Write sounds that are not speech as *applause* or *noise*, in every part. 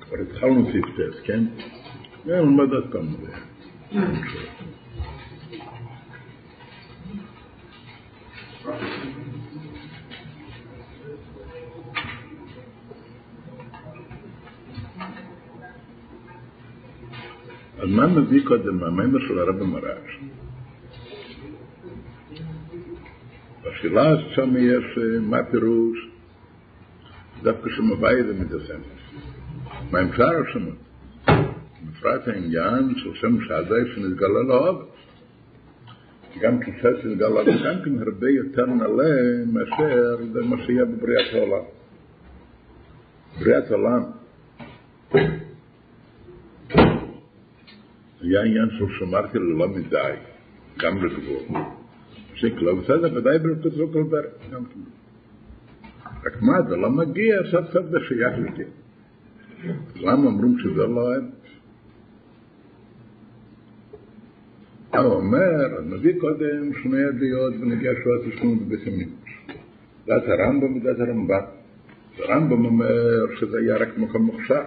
כבר התחלנו סעיף טס, כן? נלמד עוד פעם. אז מה מביא קודם מהמימר של הרב מרש? בשאלה שם יש מה פירוש דווקא שמביא זה מתעסם. מה אפשר שם? בפרט העניין של שם שעדי שנתגלה לאהוב. גם כיסא שנתגלה לאהוב, גם כן הרבה יותר נעלה מאשר מה שיהיה בבריאת העולם. בריאת העולם היה עניין של שמרתי ללא מדי, גם לגבול. שקלו, בסדר, ודאי ברכות לא כל דרך, גם כן. רק מה, זה לא מגיע, סוף סוף זה שייך לי. למה אומרים שזה לא אמת? הוא אומר, אז מביא קודם שני עדויות ונגיע שואת תשלום המקדש. דת הרמב"ם ודת הרמב"ם. הרמב"ם אומר שזה היה רק מקום מוכשר,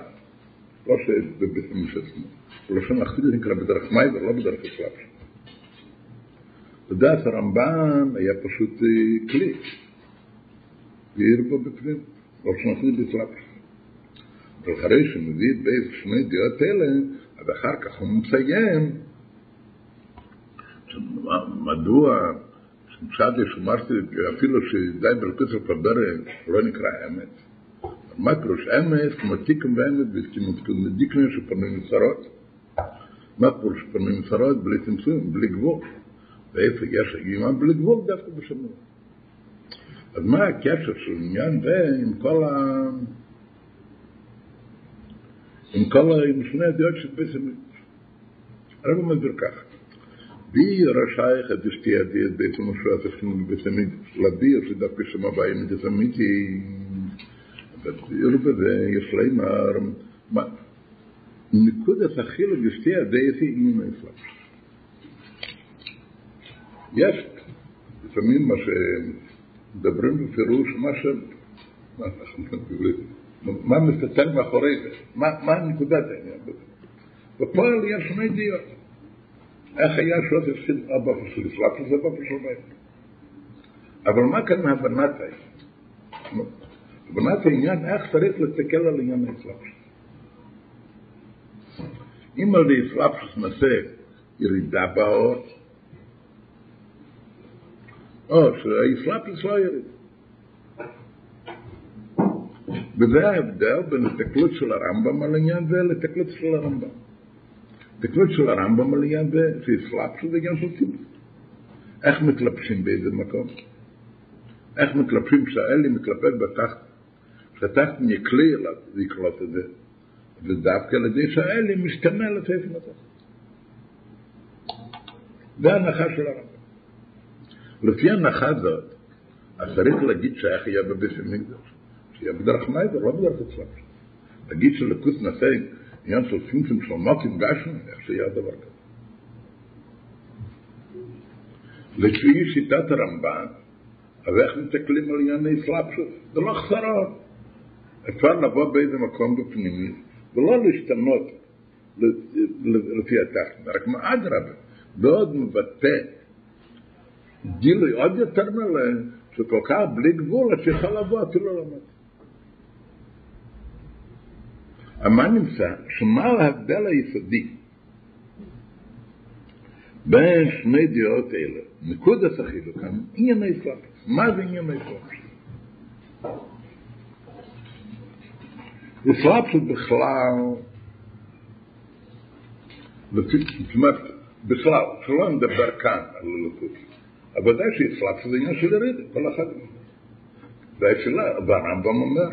לא שבבית המקדש עצמו. ולשון אחיד נקרא בדרך מי ולא בדרך הסלאפ. בדעת הרמב"ן היה פשוט כלי, והעיר בו בפנים, לשון אחיד בסלאפ. אבל אחרי שמביא את בית שני דעות אלה, אז אחר כך הוא מסיים מדוע שמשאתי שומרתי אפילו שדי ברכות של פברן לא נקרא אמת. מה פירוש אמת? כמו תיקם ואמת וכמו דיקניה שפרנים מסרות. מה פירוש פרנים מסרות? בלי צמצום, בלי גבול. ואיפה יש הגימה בלי גבול דווקא בשמור. אז מה הקשר של עניין זה עם כל ה... עם כל ה... עם שני הדעות של בית המקדש. הרב מסביר ככה. zum Schwarz ist nun bis mit Labier, sie da bis mal bei mit der Miti. Das irbe de Yesleimar, ma נקודה תחיל בשתי הדייתי עם המפלט. יש לפעמים מה שמדברים בפירוש, מה ש... מה מסתתר מאחורי זה? מה נקודת העניין? בפועל יש שני דעות. איך היה שעוד הפסיד אבא של סלאפ זה אבא של בית. אבל מה כאן הבנת העניין? הבנת העניין איך צריך לתקל על עניין הסלאפ אם על הסלאפ נעשה ירידה באור, או שהסלאפ לא יריד. וזה ההבדל בין התקלות של הרמב"ם על עניין זה לתקלות של הרמב"ם. תקנות של הרמב"ם על עניין זה, שהסלאפ שזה עניין של ציבור. איך מתלבשים באיזה מקום? איך מתלבשים כשהאלי מתלבט בתחת? שהתחת יקלי אליו ויקלוט את זה, ודווקא על ידי שהאלי משתנה לתפן התחת. זה ההנחה של הרמב"ם. לפי ההנחה הזאת, אז צריך להגיד שאיך יהיה בבית המקדש, שיהיה בדרך מיידר, לא בדרך אצלם. להגיד שלקוס נעשה עניין של צמצום של מוקים גשם, איך שיהיה הדבר כזה. לפי שיטת הרמב"ן, אז איך מתקלים על ענייני סלאפשוס? זה לא חסרות. אפשר לבוא באיזה מקום בפנימי, ולא להשתנות לפי התחת. רק מה אדרבה, ועוד מבטא גילוי עוד יותר מלא, שכל כך בלי גבול, אז שיכול לבוא אפילו למטה. מה נמצא? שמה ההבדל היסודי בין שני דעות אלה? נקודת החילוק כאן, ענייני סלאפס. מה זה ענייני סלאפס? סלאפס בכלל, אומרת, בכלל, שלא נדבר כאן על הלוקות. אבל זה שיצלח שזה עניין של הריד, כל אחד. והשאלה, והרמב״ם אומר,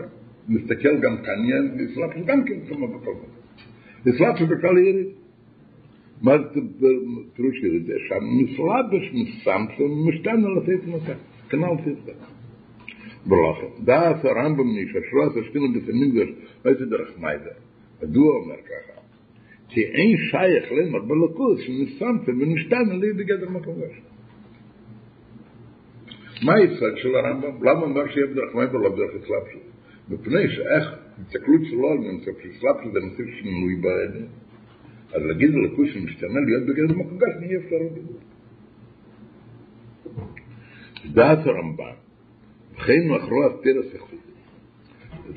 מסתכל גם כאן, יצלח שזה גם כן שומע בכל זאת. יצלח שזה בכל יריד. מה זה פירוש יריד? זה שם מסלבש מסמסם משתן על התאית מותה. כנאו תאית מותה. ברוך. דעת הרמב״ם נשאשרו את השכינו בסמין גדש, ואיזה דרך מיידה. הדוע אומר ככה, כי אין שייך למר בלוקוס שמסמסם ומשתן על ידי גדר מקום גשת. מה היסוד של הרמב"ם? למה אומר שיהיה בדרך מיידר לא בדרך הסלאפשות? מפני שאיך הסתכלות שלו על ממצא, כשסלאפ זה נושא שינוי בעדה, אז להגיד ללכוס שמשתנה להיות בגדר מקוגש, נהיה אפשר להגיד. דעת הרמב"ן, וכן אחרו הסתיר הסכסוך.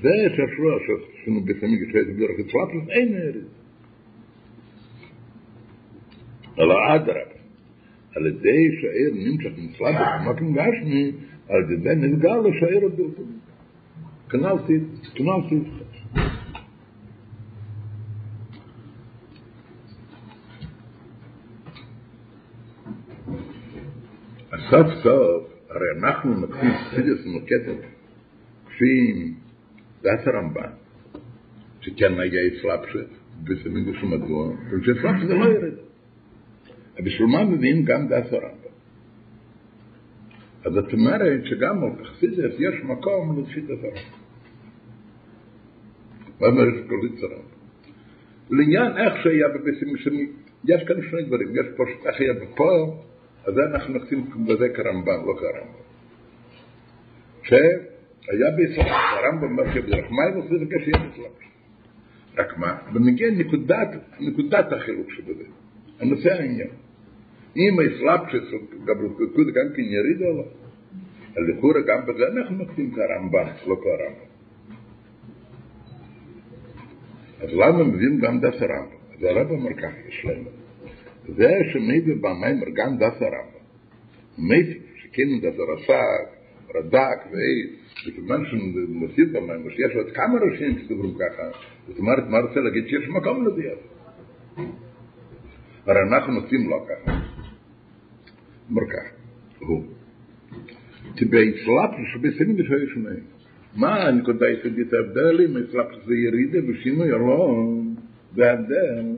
זה שאפשר שעשינו בסמי גשרי דרך סלאפ, אין ארץ. אלא אדרבה. על ידי שהעיר נמשך נצלב במקום גשמי, על ידי נסגר לו שהעיר עוד ברצון. כנ"ל סיד, כנ"ל סיד. סוף סוף, הרי אנחנו נקפיד סידס נוקטת, כפי דעת הרמב"ן, שכן היה אצלאפשת, בסמיגו שמדוע, ושאצלאפשת זה לא ירד. בשביל מה מבין גם דעת הרמב"ם? אז זאת אומרת שגם על חסידס יש מקום לשיטת הרמב"ם. מה אומרת קוליץ הרמב"ם? לעניין איך שהיה בביסים משנים, יש כאן שני דברים, יש פה איך היה בפועל, אז אנחנו נכנסים בזה כרמב"ם, לא כרמב"ם. שהיה בישראל, הרמב"ם אומר מים עושה זה כשיהיה בישראל. רק מה? במגיע נקודת, נקודת החילוק שבזה. הנושא העניין. אם האסלאפשס גברותקות גם כן יריד עליו, לכאורה גם בזה אנחנו נוקטים כרמב"ם, לא כרמב"ם. אז למה מביאים גם דף הרמב"ם? אז הרב אומר ככה, יש להם. זה שמביא במיימר גם דף הרמב"ם. מביא שכן דף הרס"ק, רד"ק ואייס, וכיוון שמוסיף במיימר שיש עוד כמה ראשים שדברו ככה, זאת אומרת, מה רוצה להגיד שיש מקום לזה? הרי אנחנו נוסעים לא ככה. אומר ככה, הוא. בהצלפת שבסמים בשביל שונים. מה הנקודה היחידית ההבדל אם הצלפת זה ירידה ושינוי אלון זה הבדל.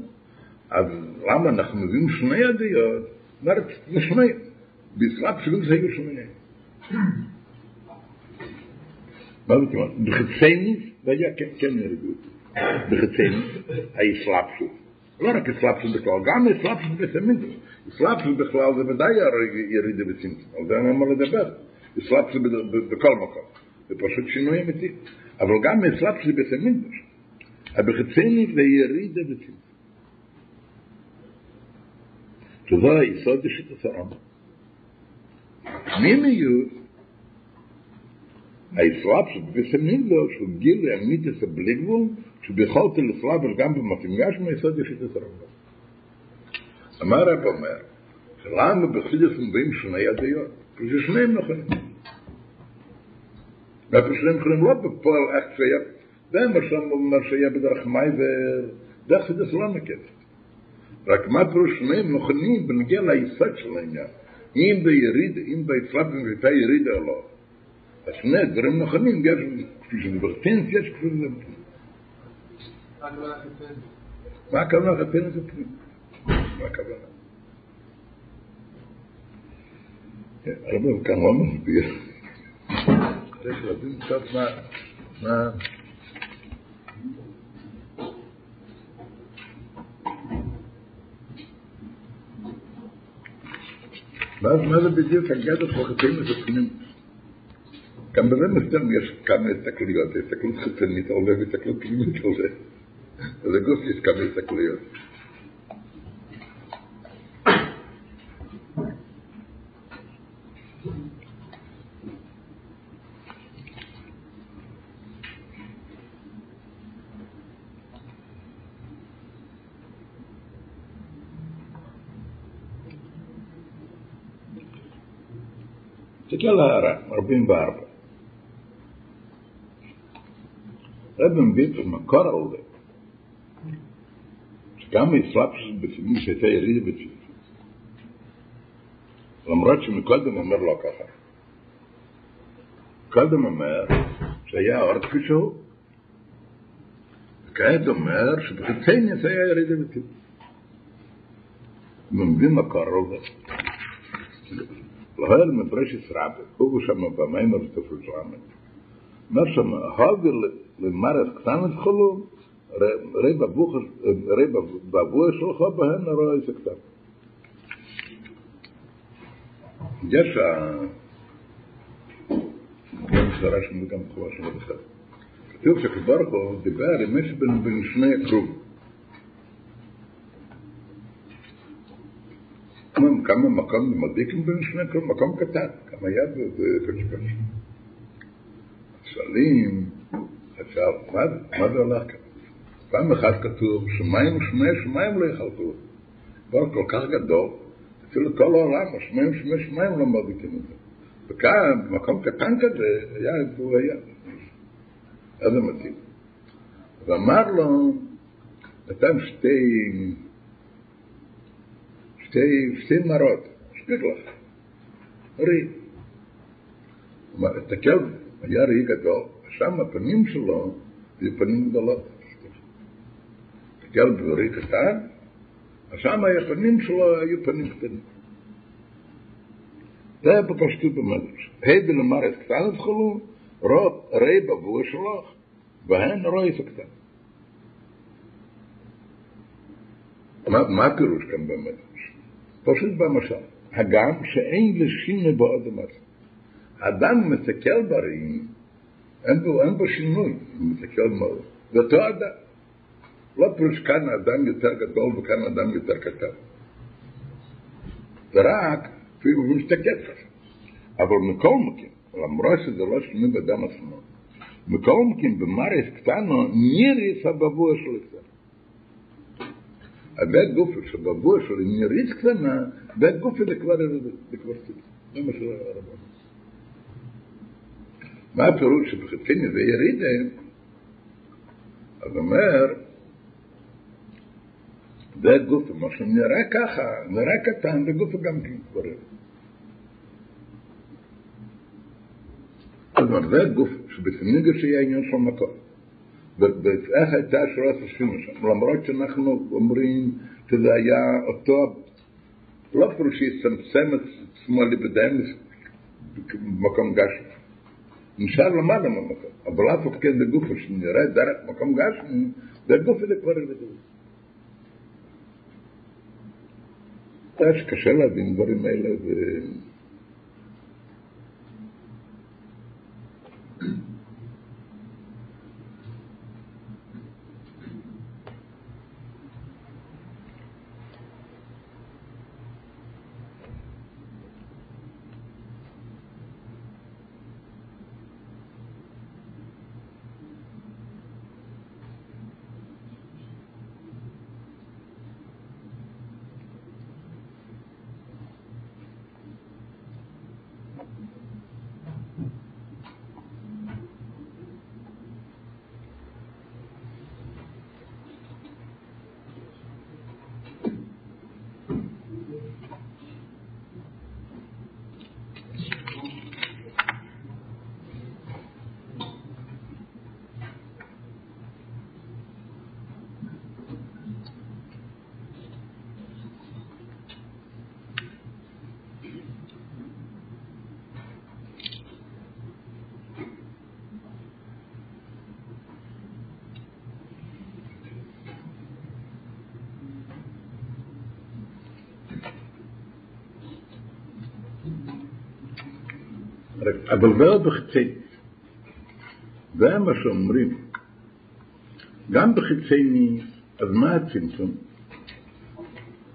אז למה אנחנו מביאים שני עדיות? אומרת, זה שני. בהצלפת שבסמים זה היו שונים. מה זאת אומרת? בחצייניס זה היה כן ירידות. בחצייניס האסלאפסות. לא רק אסלאפסות בכלל, גם אסלאפסות בסמינטוס. אסלאפסות בכלל זה ודאי ירידה בצמצום, על זה אני אומר לדבר. אסלאפסות בכל מקום. זה פשוט שינוי אמיתי. אבל גם אסלאפסות בסמינטוס. הבחצייניס זה ירידה בצמצום. שזה היסוד בשיטת הרמב"ם. פנימיות האסלאפסות בסמינטוס הוא גיל אמיתיס בלי גבול שבכל תלסלאפס גם במתמגש מהיסוד בשיטת הרמב"ם. אמר רב אומר, שלמה בחסידס מביאים שני הדעות? ששניהם נכונים. והפשרים יכולים לא בפועל איך שהיה, זה מה שהיה בדרך מייבר, זה חסידס לא נקט. רק מה פירוש שניהם נכונים בנגיע ליסוד של העניין. אם ביריד, אם בהצלפים הייתה ירידה או לא. אז שני הדברים נכונים, יש, כפי שבברטינס יש כפי שבברטינס. מה הכוונה לחתן את זה הכוונה? הרב כאן לא מסביר. צריך להבין קצת מה... ואז מה זה בדיוק הגדר של חטאים ותקנים? גם בזה מסתם יש כמה הסתכלויות, הסתכלות חיצונית על זה והסתכלות פנימית על זה. אז הגוף יש כמה הסתכלויות. תסתכל על ההערה, 44. רב מביא את המקור על זה, שגם האסלאפסוס בסימון שהייתה ירידה בציפוס. למרות שמקודם אומר לא ככה. קודם אומר שהיה אור כפי שהוא. וכעת אומר שבחיצניאס היה ירידה בציפוס. מביא מקור על זה. להר מפרשס רבי, הוא שם במיימר תפל שלמת. אומר שם, הובי למרס קטנת חולו, ראי בבוה שלך בהן רואה איזה קטן. יש ה... גם סדרה שמי גם תחובה שלו בכלל. כתוב ברוך הוא דיבר עם מישהו בין, שני קרוב. כמה, מקום מדליקים שני קרוב, מקום קטן, כמה יד וקשקש. שואלים, עכשיו, מה, זה הולך כאן? פעם אחת כתוב, שמיים ושמי שמיים לא יחלקו. דבר כל כך גדול, אפילו כל העולם, השמיים ושמי שמיים לא מדליקים את זה. וכאן, במקום קטן כזה, היה איפה היה. איזה מתאים. ואמר לו, נתן שתי, שתי, שתי מראות, שפיק לך, ראי. אמר, תסתכל, היה ראי גדול, שם הפנים שלו היו פנים גדולות. תסתכל בראי קטן, שם הפנים שלו היו פנים קטנים. זה בפשטות במדרש. היי ולמרס קטן התחלו, ראי בבוא שלך, והן רואי סקטן. מה, מה הפירוש כאן במדרש? פשוט במשל, הגם שאין לשינה באדם הזה. האדם מסתכל בראי, אין בו, אין בו שינוי, הוא מסתכל מאוד. זה אותו אדם. לא פירוש כאן האדם יותר גדול וכאן האדם יותר קטן. זה רק, אפילו הוא מסתכל ככה. אבל מכל מקום, למרות שזה לא שינוי באדם עצמו, מכל מקום במרס קטנו ניריס הבבוע של קטן. a bet guf shul ba bu shul in ritz kvem a bet guf de kvar de kvart de mes rabon ma peru shul ba khitin ve yride ad mer bet guf ma shul ne ra kacha ne ra katan de guf gam ואיך הייתה שורת השכינה שם, למרות שאנחנו אומרים שזה היה אותו, לא פירוש שיצמצם את עצמו לבדיים במקום גשמי. נשאר למעלה מהמקום, אבל אף אחד כן בגוף שנראה דרך מקום גשמי, והגוף הזה כבר יבדל. אתה שקשה להבין דברים האלה, אבל זה בחצי. זה מה שאומרים. גם בחצי מי, אז מה הצמצום?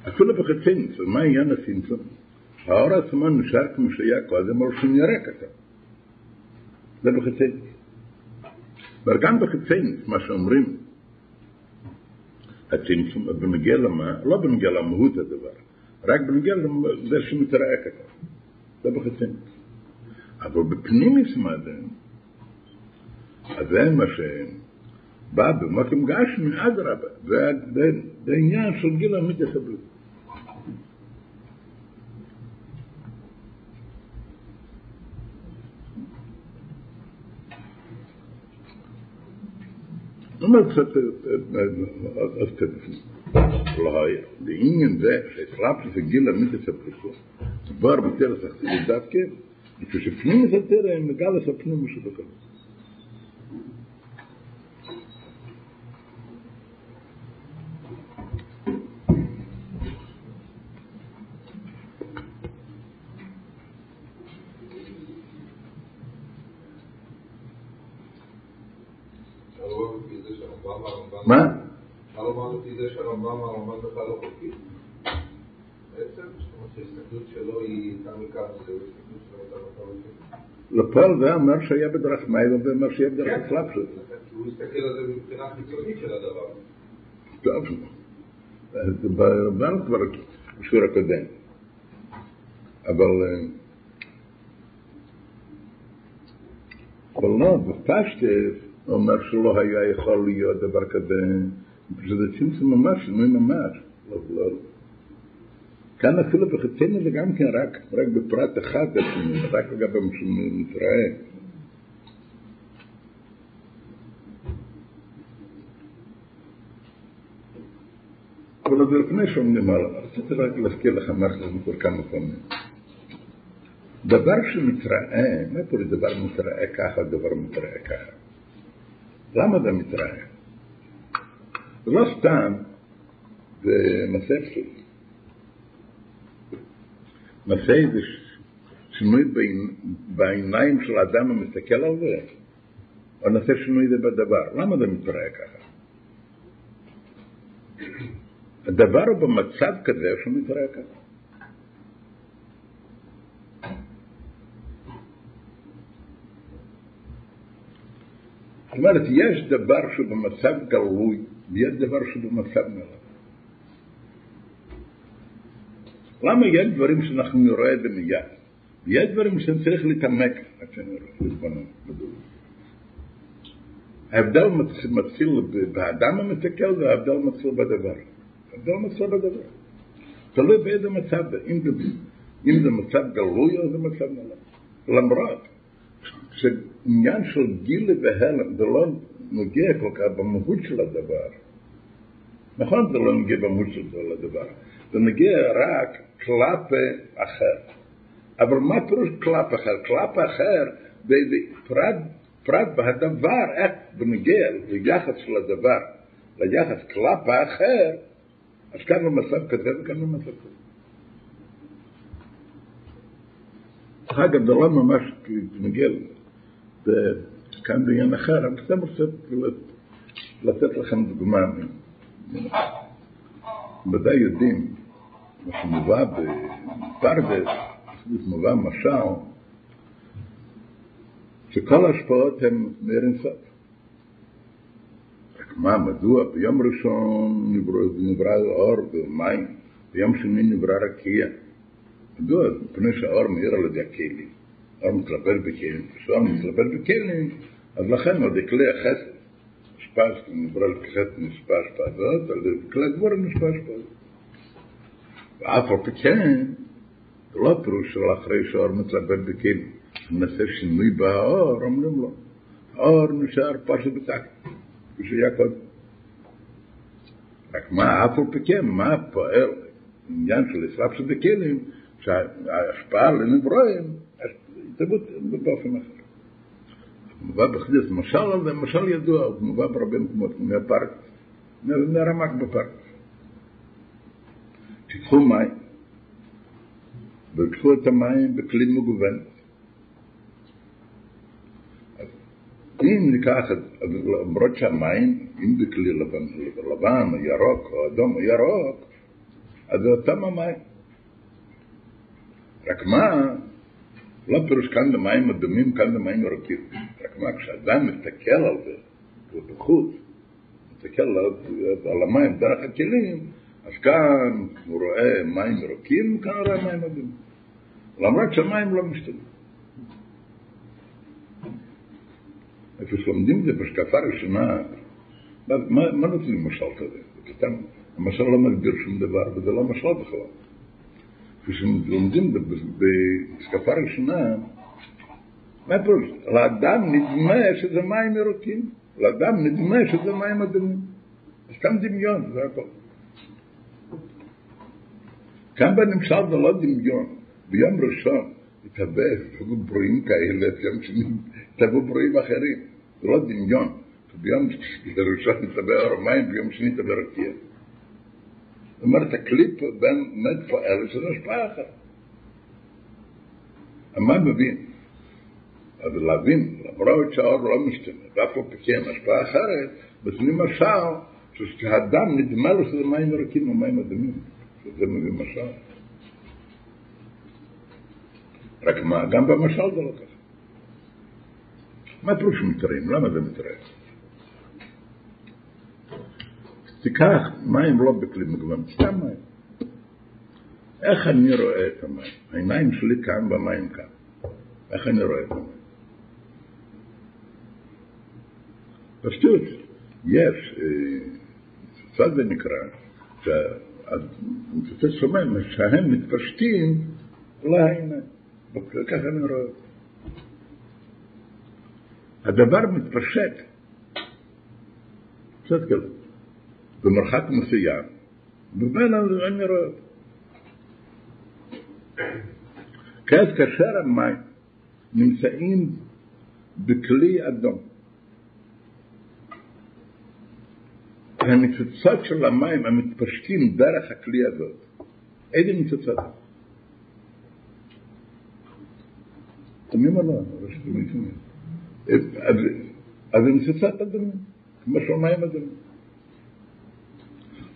אפילו בחצי מי, מה עניין הצמצום? האור עצמו נשאר כמו שהיה קודם, אבל שהוא נראה ככה. זה בחצי מי. וגם בחצי מי, מה שאומרים, הצמצום, בנגיע למה, לא בנגיע למהות הדבר, רק בנגיע לזה שמתראה ככה. זה בחצי מי. אבל בפנימיס מדן, אז זה מה שבא במקום גשמי, אדרבה, זה עניין של גיל המיתס הבריאות. אומר קצת, אז תדפני. לא היה. לעניין זה, שהחלפתי את גיל המיתס הבריאות, כבר בטרס החסידות דווקא, כשפנים את התרא, מגלס. הרמב"ם, הרמב"ם... מה? לומר לפי זה שהרמב"ם, הרמב"ם בכלל לא חוקי. שההסתכלות שלו היא הייתה מכאן, וההסתכלות שלו הייתה מכאן. לפועל זה אומר שהיה בדרך מיילה ואומר שיהיה בדרך. כי הוא הסתכל על זה מבחינה חיצונית של הדבר. טוב, זה ברמב"ן כבר בשיעור הקודם. אבל אה, אבל לא, בפשטס הוא אומר שלא היה יכול להיות דבר כזה, שזה צמצום ממש, שינוי ממש. לא, לא. כאן אפילו בחציינו זה גם כן רק, רק בפרט אחד, רק לגבי מתראה. אבל עוד לפני שאומרים הלאה, רציתי רק להזכיר לך מערכת כבר כמה פעמים. דבר שמתראה, מה פה דבר מתראה ככה, דבר מתראה ככה? למה זה מתראה? זה לא סתם במסכת. מסכת זה שינוי בעיניים של האדם המסתכל על זה, או נעשה שינוי זה בדבר. למה זה מתראה ככה? הדבר הוא במצב כזה שהוא מתראה ככה. זאת אומרת, יש דבר שהוא במצב גלוי, ויש דבר שהוא במצב מלך. למה יש דברים שאנחנו נראה את זה מיד? ויש דברים שצריך להתעמק עד שנראה, להתבונן, בדור. ההבדל מתחיל באדם המסתכל וההבדל מתחיל בדבר. ההבדל מתחיל בדבר. תלוי באיזה מצב אם זה, אם זה מצב גלוי או זה מצב מלך. למרות שעניין של גילי והלם זה לא נוגע כל כך במהות של הדבר. נכון, זה לא נוגע במהות של הדבר. זה נוגע רק כלפי אחר. אבל מה פירוש כלפי אחר? כלפי אחר, בפרט, פרט בהדבר, איך בנוגע ליחס של הדבר, ליחס כלפי אחר, אז כאן במצב כזה וכאן במצב כזה. דרך אגב, זה לא ממש נוגע כאן בעניין אחר, אבל סתם רוצה לתת לכם דוגמה. ודאי יודעים, מה שמובא בפרדס, מובא משל, שכל ההשפעות הן מאיר אינסוף. רק מה, מדוע? ביום ראשון נברא, נברא אור ומים, ביום שני נברא רקיע. מדוע? מפני שהאור מאיר על ידי הכלים. האור מתלבט בכלים. כשהאור מתלבט בכלים, אז לכן ידי כלי החסד. השפעה נברא לחסד נשפע השפעה הזאת, על כלי הגבור נשפע השפעה הזאת. ואף על פי כן, זה לא פירוש של אחרי שהאור מתלבט בכלים. נעשה שינוי באור, אומרים לו, האור נשאר פשוט בטקט, כפי שהיה קודם. רק מה, אף על פי כן, מה פועל, עניין של ישראל שבכלים, שההשפעה לנברואים, התרבות באופן אחר. מובא בחדיס, משל על זה, משל ידוע, מובא ברבים מקומות, מהפארק, מהרמק בפארק. תיקחו מים, וקחו את המים בכלי מגוון. אם ניקח, למרות שהמים, אם בכלי לבן, לבן או ירוק או אדום או ירוק, אז זה אותם המים. רק מה, לא פירוש כאן למים אדומים, כאן למים ירוקים. רק מה, כשאדם מסתכל על זה, הוא בחוץ, מסתכל על המים דרך הכלים, אז כאן הוא רואה מים ירוקים, כאן הוא רואה מים אדומים. למרות שהמים לא משתנים. איפה שלומדים את זה בהשקפה ראשונה, מה, מה, נותנים משל כזה? המשל לא מסביר שום דבר, וזה לא משל בכלל. כשלומדים בהשקפה ראשונה, מה פירוש? לאדם נדמה שזה מים ירוקים, לאדם נדמה שזה מים אדומים. סתם דמיון, זה הכל. כאן בנמשל זה לא דמיון. ביום ראשון התהווה, התהוו ברואים כאלה, ביום שני התהוו ברואים אחרים. זה לא דמיון. ביום ראשון התהווה אור המים, ביום שני התהווה רקיע. זאת אומרת, הקליפ בין מת פועל שזה השפעה אחרת. מה מבין? אבל להבין, למרות שהאור לא משתנה, ואף על פי כן השפעה אחרת, וזה משל, שהאדם נדמה לו שזה מים רכים או מים אדומים, שזה מביא משל. רק מה, גם במשל זה לא ככה. מה פירוש מתראים? למה זה מתראה? תיקח מים לא בכלי מגוון, סתם מים. איך אני רואה את המים? העיניים שלי כאן והמים כאן. איך אני רואה את המים? פשטות, יש, קצת זה נקרא, שהמפוצץ שומע, שהם מתפשטים לעיניים. ככה אני רואה. הדבר מתפשט, קצת כזה, במרחק מסוים, ובין אני רואה אותו. כעת כאשר המים נמצאים בכלי אדום, הניצוצות של המים המתפשטים דרך הכלי הזאת, איזה ניצוצות? תמים או לא? אז זה ניצוצות אדומים, כמו שהמים אדומים.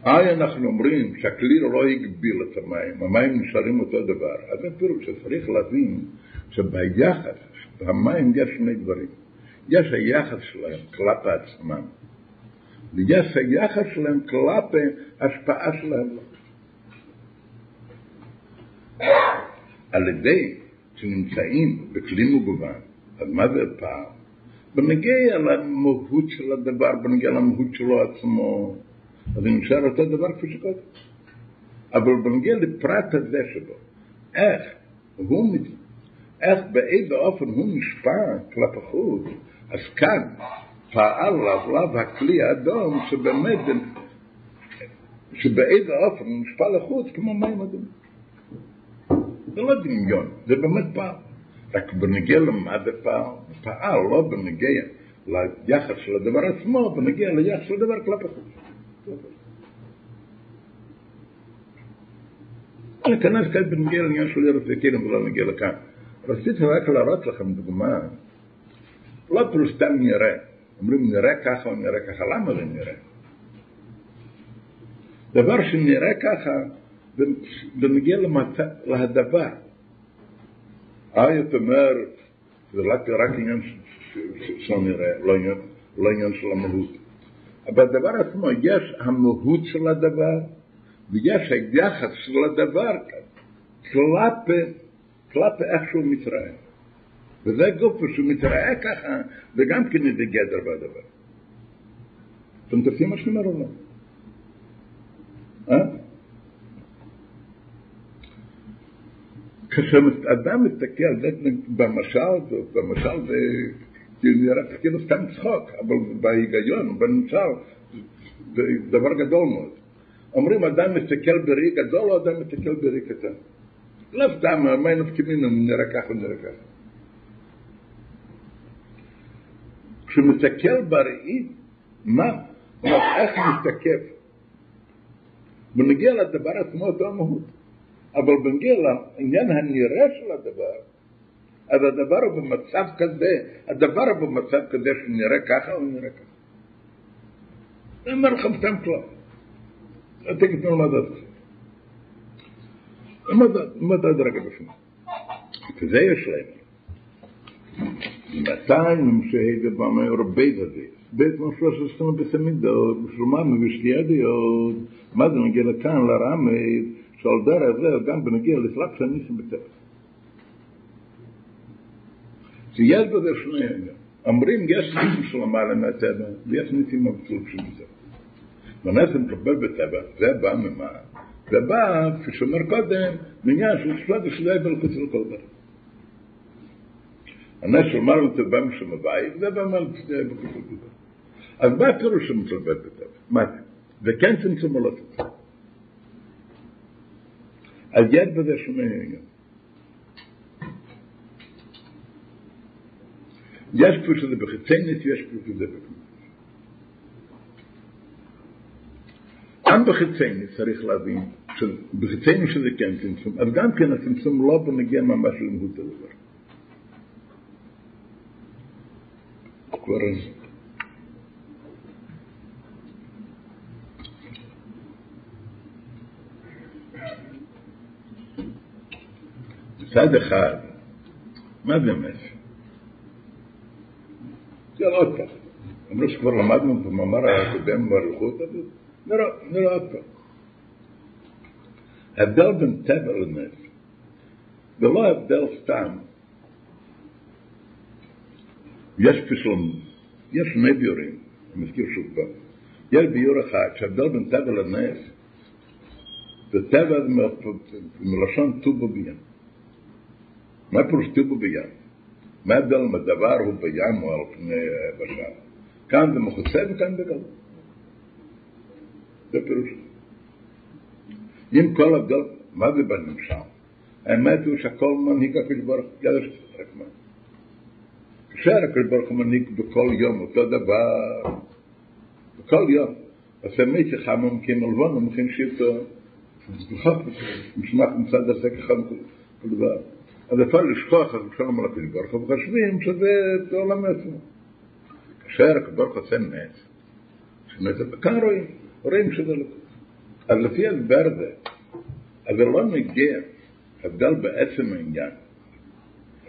היי אנחנו אומרים שהכלי לא הגביל את המים, המים נשארים אותו דבר. אז זה פירוש שצריך להבין שביחס, במים יש שני דברים. יש היחס שלהם כלפי עצמם, ויש היחס שלהם כלפי השפעה שלהם. על ידי שנמצאים בכלי מגוון, אז מה זה פער? בנגיע למהות של הדבר, בנגיע למהות שלו עצמו, אז הוא נשאר אותו דבר כפי שקודם. אבל בנגיע לפרט הזה שבו, איך הוא, איך באיזה אופן הוא נשפע כלפי חוץ, אז כאן פעל עליו הכלי האדום שבאמת, שבאיזה אופן הוא נשפע לחוץ כמו מים אדומים. זה לא דמיון, זה באמת פעל. רק בנגיע למה זה פעל? לא בנגיע ליחס של הדבר עצמו, בנגיע ליחס של הדבר כלפי חוץ. להיכנס כאן בנגיע לעניין של ארץ יקרים ולא נגיע לכאן. רציתי רק להראות לכם דוגמה, לא פלוס סתם נראה, אומרים נראה ככה או נראה ככה, למה זה נראה? דבר שנראה ככה, בנגיע להדבר. אה, זאת אומרת, זה רק עניין של נראה, לא עניין של המהות. אבל הדבר עצמו, יש המהות של הדבר, ויש היחס של הדבר כלפי איך שהוא מתראה. וזה גוף שהוא מתראה ככה, וגם כן זה גדר בדבר. אתם תופסים מה שאני אומר? אה? כשאדם מסתכל, זה במשל, במשל זה נראה כאילו סתם צחוק, אבל בהיגיון, בנמשל, זה דבר גדול מאוד. אומרים אדם מסתכל בראי גדול או אדם מסתכל בראי קטן. לא סתם, מה אם נראה ככה נראה ככה. כשמסתכל בראי, מה? איך מסתכל? ונגיע לדבר עצמו אותו המהות. אבל בנגיע לעניין הנראה של הדבר, אז הדבר הוא במצב כזה, הדבר הוא במצב כזה שנראה ככה או נראה ככה. אומר לכם סתם כלל. תגיד תנו למדד. מדד רגע בפנים. כזה יש להם. מתי שהייתי במאמר בית הזה? בית משהו שעשינו בסמידו, בשלומם ובשליאדיות, מה זה נגיע לכאן, לרמי, שעל דרך זה גם בנגיע לסלאפ שניסים בטבע. שיש בזה שני עניין. אומרים יש ניסים של המעלה מהטבע, ויש ניסים מבצעות של זה. ונסים מקבל בטבע, זה בא ממה? זה בא, כפי שאומר קודם, מעניין של שפלת ושלי בלחוץ לכל דבר. הנס של מעלה בטבע שמבית, זה בא ושלי בלחוץ לכל דבר. אז מה הפירוש שמתלבט בטבע? מה זה? זה כן צמצום או לא צמצום? אז יש בזה שני עניין. יש כפי שזה בחיציינת, יש כפי שזה בפנים. גם בחיציינת צריך להבין, בחיציינת שזה כן צמצום, אז גם כן הצמצום לא בנגיע ממש למהות הדבר. أكبر. هذا خال ما بيمشي يلا أطلع مش ما مدمن في مرة قدام مرة الخوطة نرى نرى أطلع هبدأ بنتابع الناس. بالله هبدأ استعمل יש פסלון, יש שני ביורים, אני מזכיר שוב פעם. יש ביור אחד שההבדל בין טבע לנס, זה טבע מלשון טובו בים. מה פירוש טובו בים? מה ההבדל אם הדבר הוא בים או על פני בשל? כאן זה מכוסה וכאן בגלל. זה פירוש. אם כל הבדל, מה זה בנמשל? האמת הוא שהכל מנהיג הקדוש ברוך הוא, ידע שצריך מה. כאשר הקדוש ברוך הוא מנהיג בכל יום אותו דבר, בכל יום, עושה מיצי חמום כמלבון ומכין שירתו, משמח מצד הזה ככה כל דבר. אז אפשר לשכוח, אז אפשר לומר לקדוש ברוך הוא, וחושבים שזה עולם עצמו. כאשר הקדוש ברוך הוא עושה נס, שנס, כאן רואים, רואים שזה לא. אז לפי ההסבר הזה, אז זה לא מגיע, הבדל בעצם העניין.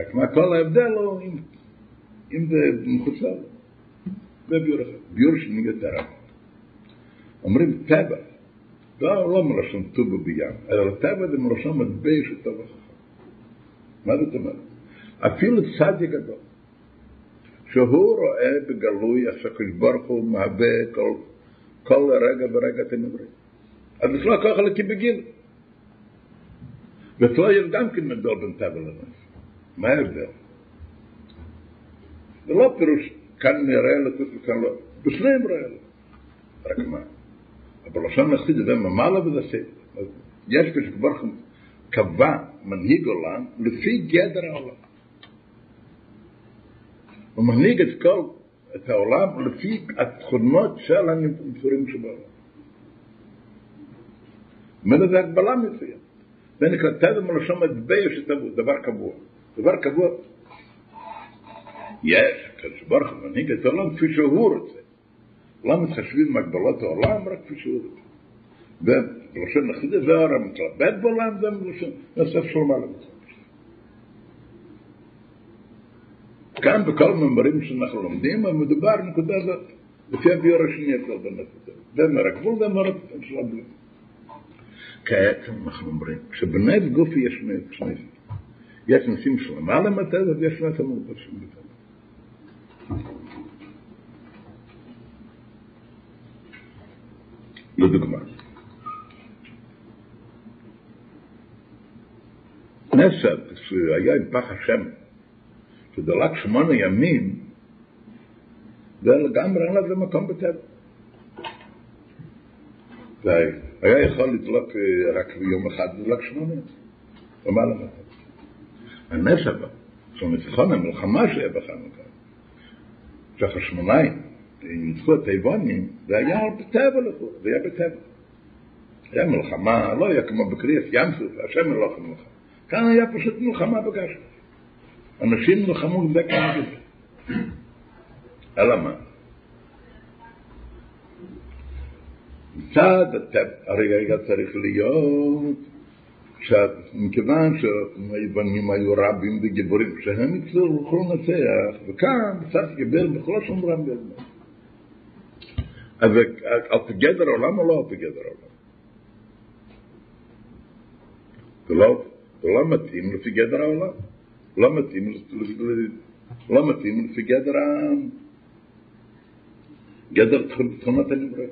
רק מה כל ההבדל הוא אם, זה מחוצה. זה ביור אחד, ביור שני יותר רב. אומרים טבע, לא, לא מלשון טובו בים, אלא טבע זה מלשון מטבע של טוב וחכם. מה זאת אומרת? אפילו צדיק גדול, שהוא רואה בגלוי איך שהקדוש ברוך הוא מהווה כל, כל רגע ורגע אתם אומרים. אז בכלל ככה לקי בגיל. ואצלו יש גם כן מבדל בין טבע לנס. מה ההבדל? זה לא פירוש כאן נראה לו, כאן לא. בשניהם רואה לו. רק מה? אבל לשון נחסיד זה ממעלה וזה סדר. יש כשכבר קבע מנהיג עולם לפי גדר העולם. הוא מנהיג את כל, את העולם לפי התכונות של הנפורים שבעולם. זאת זה הגבלה מסוימת. זה נקרא טבע מלשון מטבע שטבוע, דבר קבוע. דבר קבוע. יש, הקדוש ברוך הוא מנהיג את העולם כפי שהוא רוצה. לא מתחשבים בהגבלות העולם רק כפי שהוא רוצה. ובלשון נחידה זה אור המתלבט בעולם, זה בלשון נוסף של מעלה כאן בכל המאמרים שאנחנו לומדים, מדובר נקודה הזאת, לפי הביור השני אצל בן זה מר הגבול זה מר של הבלים. כעת אנחנו אומרים, שבנס גופי יש שני יש נשים של למעלה מטבע ויש נס המלבשים בטבע. לדוגמה, נסר, כשהיה עם פח השם, שדלק שמונה ימים, זה לגמרי אין לזה מקום בטבע. היה יכול לדלוק רק ביום אחד, לדלוק שמונה. מטבע. הנס הבא, של ניצחון המלחמה שהיה בחנוכה, שהחשמונאים ניצחו את היוונים, זה היה בטבע לכאורה, זה היה בטבע. היה מלחמה, לא היה כמו בקריאס ים סוף, השם מלוך מלחמה. כאן היה פשוט מלחמה בגשם. אנשים נלחמו זה כנגד זה. אלא מה? מצד היה צריך להיות מכיוון שהיוונים היו רבים וגיבורים, שהם יוכלו לנצח, וכאן קצת גיבר בכל שום רם בזמן. אז על פגדר העולם או לא על פגדר העולם? זה לא, זה לא מתאים לפי גדר העולם. לא מתאים, לא מתאים לפי גדר ה... גדר תכונות הנברא.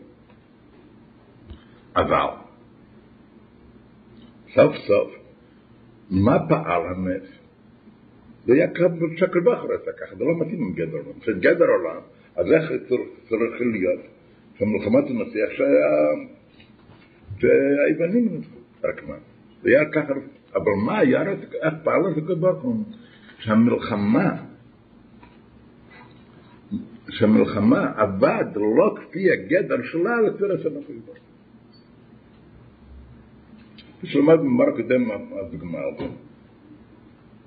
אבל סוף סוף, מה פעל הנס? זה היה שקל בחר עשה ככה, זה לא מתאים עם גדר עולם. של גדר עולם, אז איך צריך להיות? שהמלחמה תנצח שהיוונים נצחו, רק מה? זה היה ככה, אבל מה היה, איך פעל ברוך הוא? שהמלחמה, שהמלחמה עבד לא כפי הגדר שלה לפי רצון ברוך הוא. שלמד במאמר הקודם הדוגמה הזאת.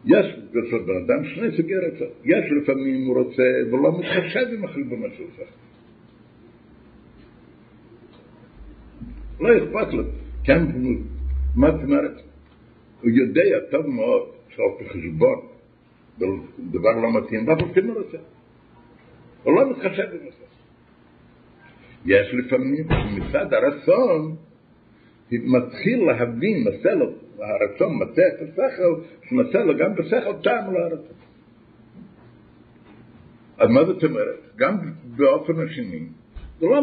יש ברצות בן אדם שני סוגי רצון. יש לפעמים הוא רוצה ולא מתחשב עם החלבונות שלך. לא אכפת לו. כן, מה זאת אומרת? הוא יודע טוב מאוד על פי חשבון, דבר לא מתאים, ואף על פי מרצה. הוא לא מתחשב בזה. יש לפעמים מצד הרצון, מתחיל להבין, לו, הרצון מצא את השכל, שמצא לו גם בשכל טעם להרצון. אז מה זאת אומרת? גם באופן השני, זה לא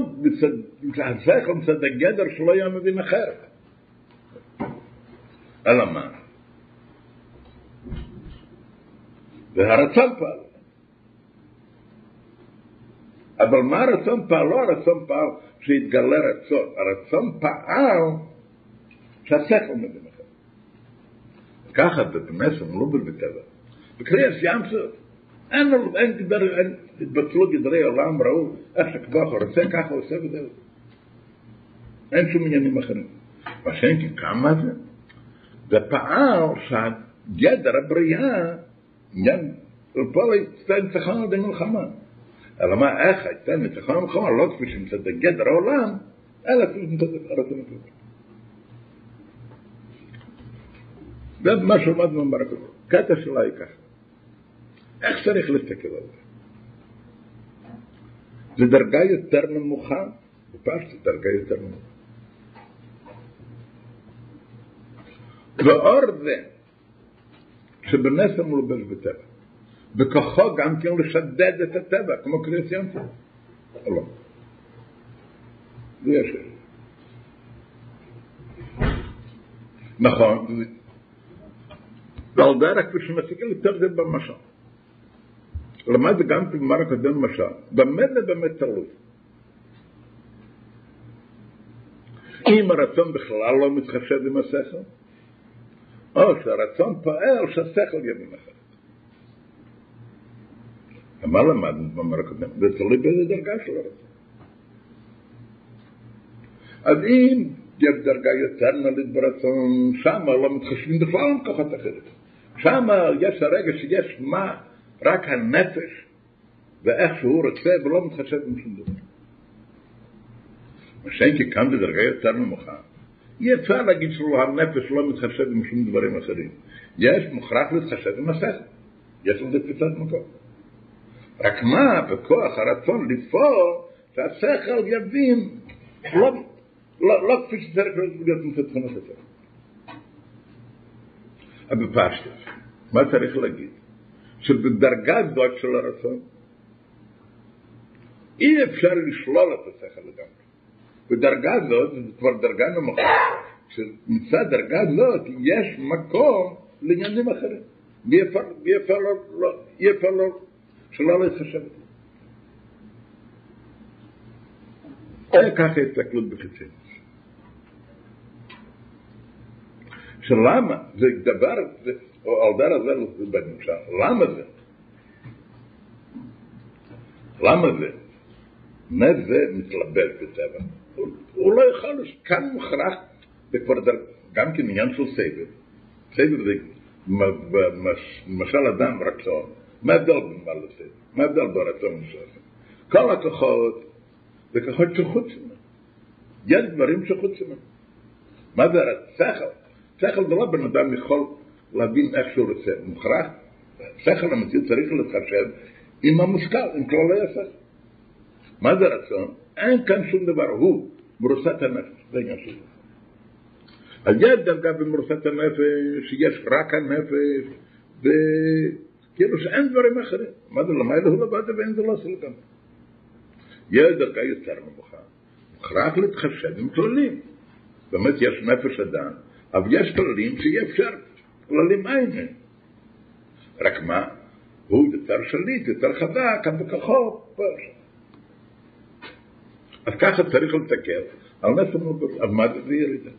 השכל מצד הגדר שלא היה מבין אחרת. אלא מה? והרצון פעל. אבל מה הרצון פעל? לא הרצון פעל שהתגלה רצון, הרצון פעל שהשכל מבין אחר. ככה במסר מלובל בטבע. בקריאס ים סוף. אין לו, אין התבטלו גדרי עולם, ראו איך שקבוח רוצה, ככה עושה וזהו. אין שום עניינים אחרים. מה שאין כי כמה זה? ופעל שהגדר הבריאה, עניין, ופה יצא ניצחון על מלחמה. אלא מה, איך הייתה ניצחון המלחמה, לא כפי שמצד גדר העולם, אלא כפי שמצד הרצון הקדוש. זה מה שלמדנו הזה. קטע שלה היא ככה. איך צריך להסתכל על זה? זו דרגה יותר נמוכה, בפשט דרגה יותר נמוכה. ואור זה, שבנס המולבש בטבע, בכוחו גם כן לשדד את הטבע, כמו קריאס ים לא. זה יש. נכון, ועל דרך כפי שמסיקים יותר זה במשל. למד גם בגמר הקודם משל, באמת תלוי? אם הרצון בכלל לא מתחשב עם השכל, או שהרצון פועל שהשכל יבין אחרת. ומה למדנו במאמר הקודם? זה תלוי באיזה דרגה של הרצון. אז אם יש דרגה יותר נלית ברצון, שם לא מתחשבים בכלל עם כוחות אחרת. שם יש הרגע שיש מה, רק הנפש, ואיך שהוא רוצה, ולא מתחשב עם שום דבר. מה שאין כי כאן בדרגה יותר נמוכה, אי אפשר להגיד שהנפש לא מתחשב עם שום דברים אחרים. יש מוכרח להתחשב עם השכל. יש לזה תפיסת מקום. רק מה, בכוח הרצון לפעול, שהשכל יבין, לא, לא, לא כפי שצריך להיות מצד תכונות השכל. אבל בפשטות, מה צריך להגיד? שבדרגה זאת של הרצון, אי אפשר לשלול את השכל לגמרי. בדרגה זאת, זו כבר דרגה נמוכה, שמצד דרגה זאת יש מקום לעניינים אחרים. אי אפשר לא, שלא להתחשב. ככה הסתכלות בחיצים. שלמה, זה דבר, על דרך זה בנמשל, למה זה? למה זה? מה זה מתלבט בטבע? הוא לא יכול, כאן מוכרח, זה כבר גם כן עניין של סבב. סבב זה למשל אדם רצון, מה ההבדל בין מה לסבב? מה ההבדל ברצון וסבב? כל הכוחות זה כוחות שחוץ ממנו. יש דברים שחוץ ממנו. מה זה השכל? שכל זה לא בן אדם יכול להבין איך שהוא רוצה. מוכרח, שכל המציאות צריך להתחשב עם המושכל, עם כללי השכל. מה זה רצון? אין כאן שום דבר, הוא מרוסת הנפש, זה עניין שלי. אז יש דרגה במרוסת הנפש, שיש רק הנפש, וכאילו שאין דברים אחרים. מה זה למה הוא לבד ואין זה לא עושה לגמרי. יש דרגה יותר נמוכה. מוכרח להתחשב עם כללים. באמת יש נפש אדם, אבל יש כללים שאי אפשר, כללים אין. רק מה? הוא יותר שליט, יותר חזק, בכוחו, אז ככה צריך לתקף על נס המוגות, על מה זה ירידה.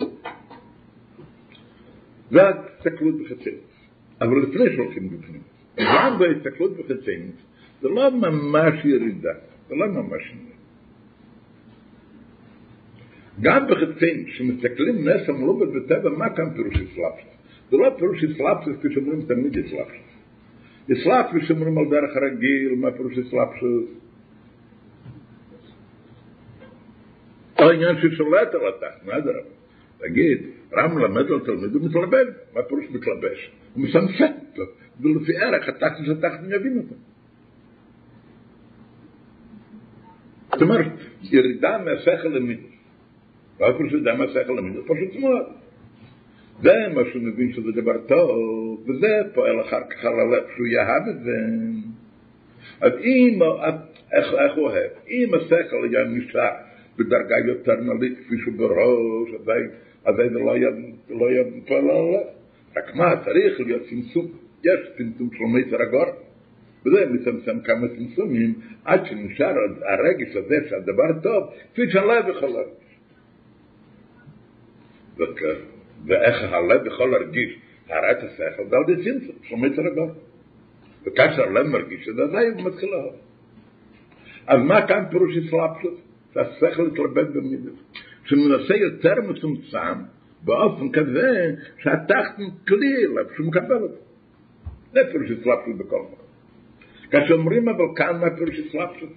זה ההסתכלות בחצרות. אבל לפני שהולכים בפנים, גם בהסתכלות בחצרות, זה לא ממש ירידה, זה לא ממש ירידה. גם בחצים, כשמסתכלים נס המלובד בטבע, מה כאן פירוש אסלאפסוס? זה לא פירוש אסלאפסוס כפי שאומרים תמיד אסלאפסוס. אסלאפסוס שאומרים על דרך הרגיל, מה פירוש אסלאפסוס? או עניין ששולט על התחת, מה זה רב? תגיד, רם מלמד על תלמיד הוא מתלבש, מה פירוש מתלבש? הוא מסמסק אותו, ולפי ערך התחתן שהתחתן יבין אותו. זאת אומרת, ירידה מהשכל למידוס. ואיפה שיודע מהשכל למידוס, פשוט מאוד. זה מה שהוא מבין שזה דבר טוב, וזה פועל אחר כך על הלב שהוא יאהב את זה. אז אם, איך, איך הוא אוהב? אם השכל היה נשאר בדרגה יותר נלית כפי שהוא בראש, אז זה לא היה, לא היה פועל על הלב. רק מה, צריך להיות צמצום. יש צמצום של מיתר הגור, וזה מצמצם כמה צמצומים, עד שנשאר הרגש הזה שהדבר טוב, כפי שהלב יכול להרגיש. ואיך הלב יכול להרגיש הרעת השכל, זה על ידי צמצום של מיתר הגור. וכאשר הלב מרגיש את אז הוא מתחיל לאהוב. אז מה כאן פירוש אסלאפשוס? שהשכל יתלבט במידות. שמנסה יותר מצומצם, באופן כזה שהתחתן כלי אליו, שהוא מקבל אותו. זה פירוש אסלאפשוס בכל מקום. כאשר אומרים אבל כאן מה פירוש אסלאפשוס?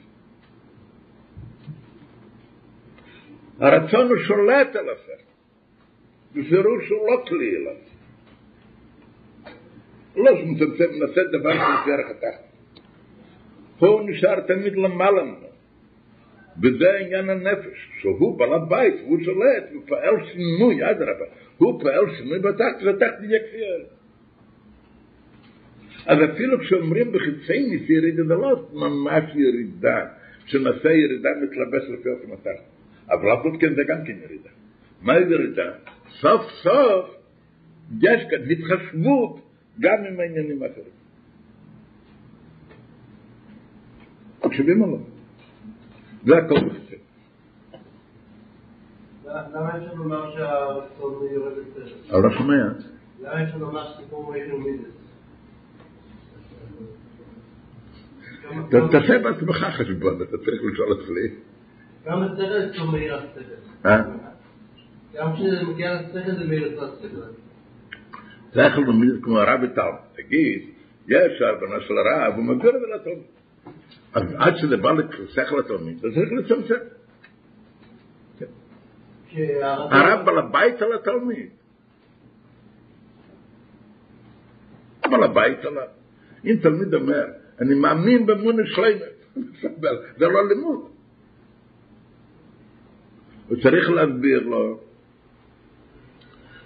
הרצון הוא שולט על השכל. בפירוש הוא לא כלי אליו. לא שמצמצם, נעשה דבר התחתן. פה הוא נשאר תמיד למעלה ממנו. וזה עניין הנפש, שהוא בעל הבית, הוא שולט, הוא פועל שינוי, אדרבה, הוא פועל שינוי בתחת, והתחת יהיה כפייה. אז אפילו כשאומרים בחיצי ניס ירידה, זה לא ממש ירידה, שנעשה ירידה מתלבש לפי אופן התחת. אבל אף כן זה גם כן ירידה. מה ירידה? סוף סוף יש כאן התחשבות גם עם העניינים האחרים. מקשיבים או לא? זה הכל בסדר. למה יש לנו לומר שהרצון יורד לסרט? אבל לא שומע. למה יש לנו לומר שסיפור מאיר ומידס? תעשה בעצמך חשבון, אתה צריך לשאול אצלי. גם יש לו מאיר הסרט. אה? גם כשזה מגיע לסרט זה מאיר הסרט. זה יכול למיד כמו הרב טל. תגיד, יש הבנה של הרב, הוא מגדיר את זה לתלמיד. אז עד שזה בא לשכל התלמיד, אז צריך לצמצם. הרב בעל הבית על התלמיד. בעל הבית עליו. אם תלמיד אומר, אני מאמין באמון שלמת, *laughs* זה לא לימוד. הוא צריך להסביר לו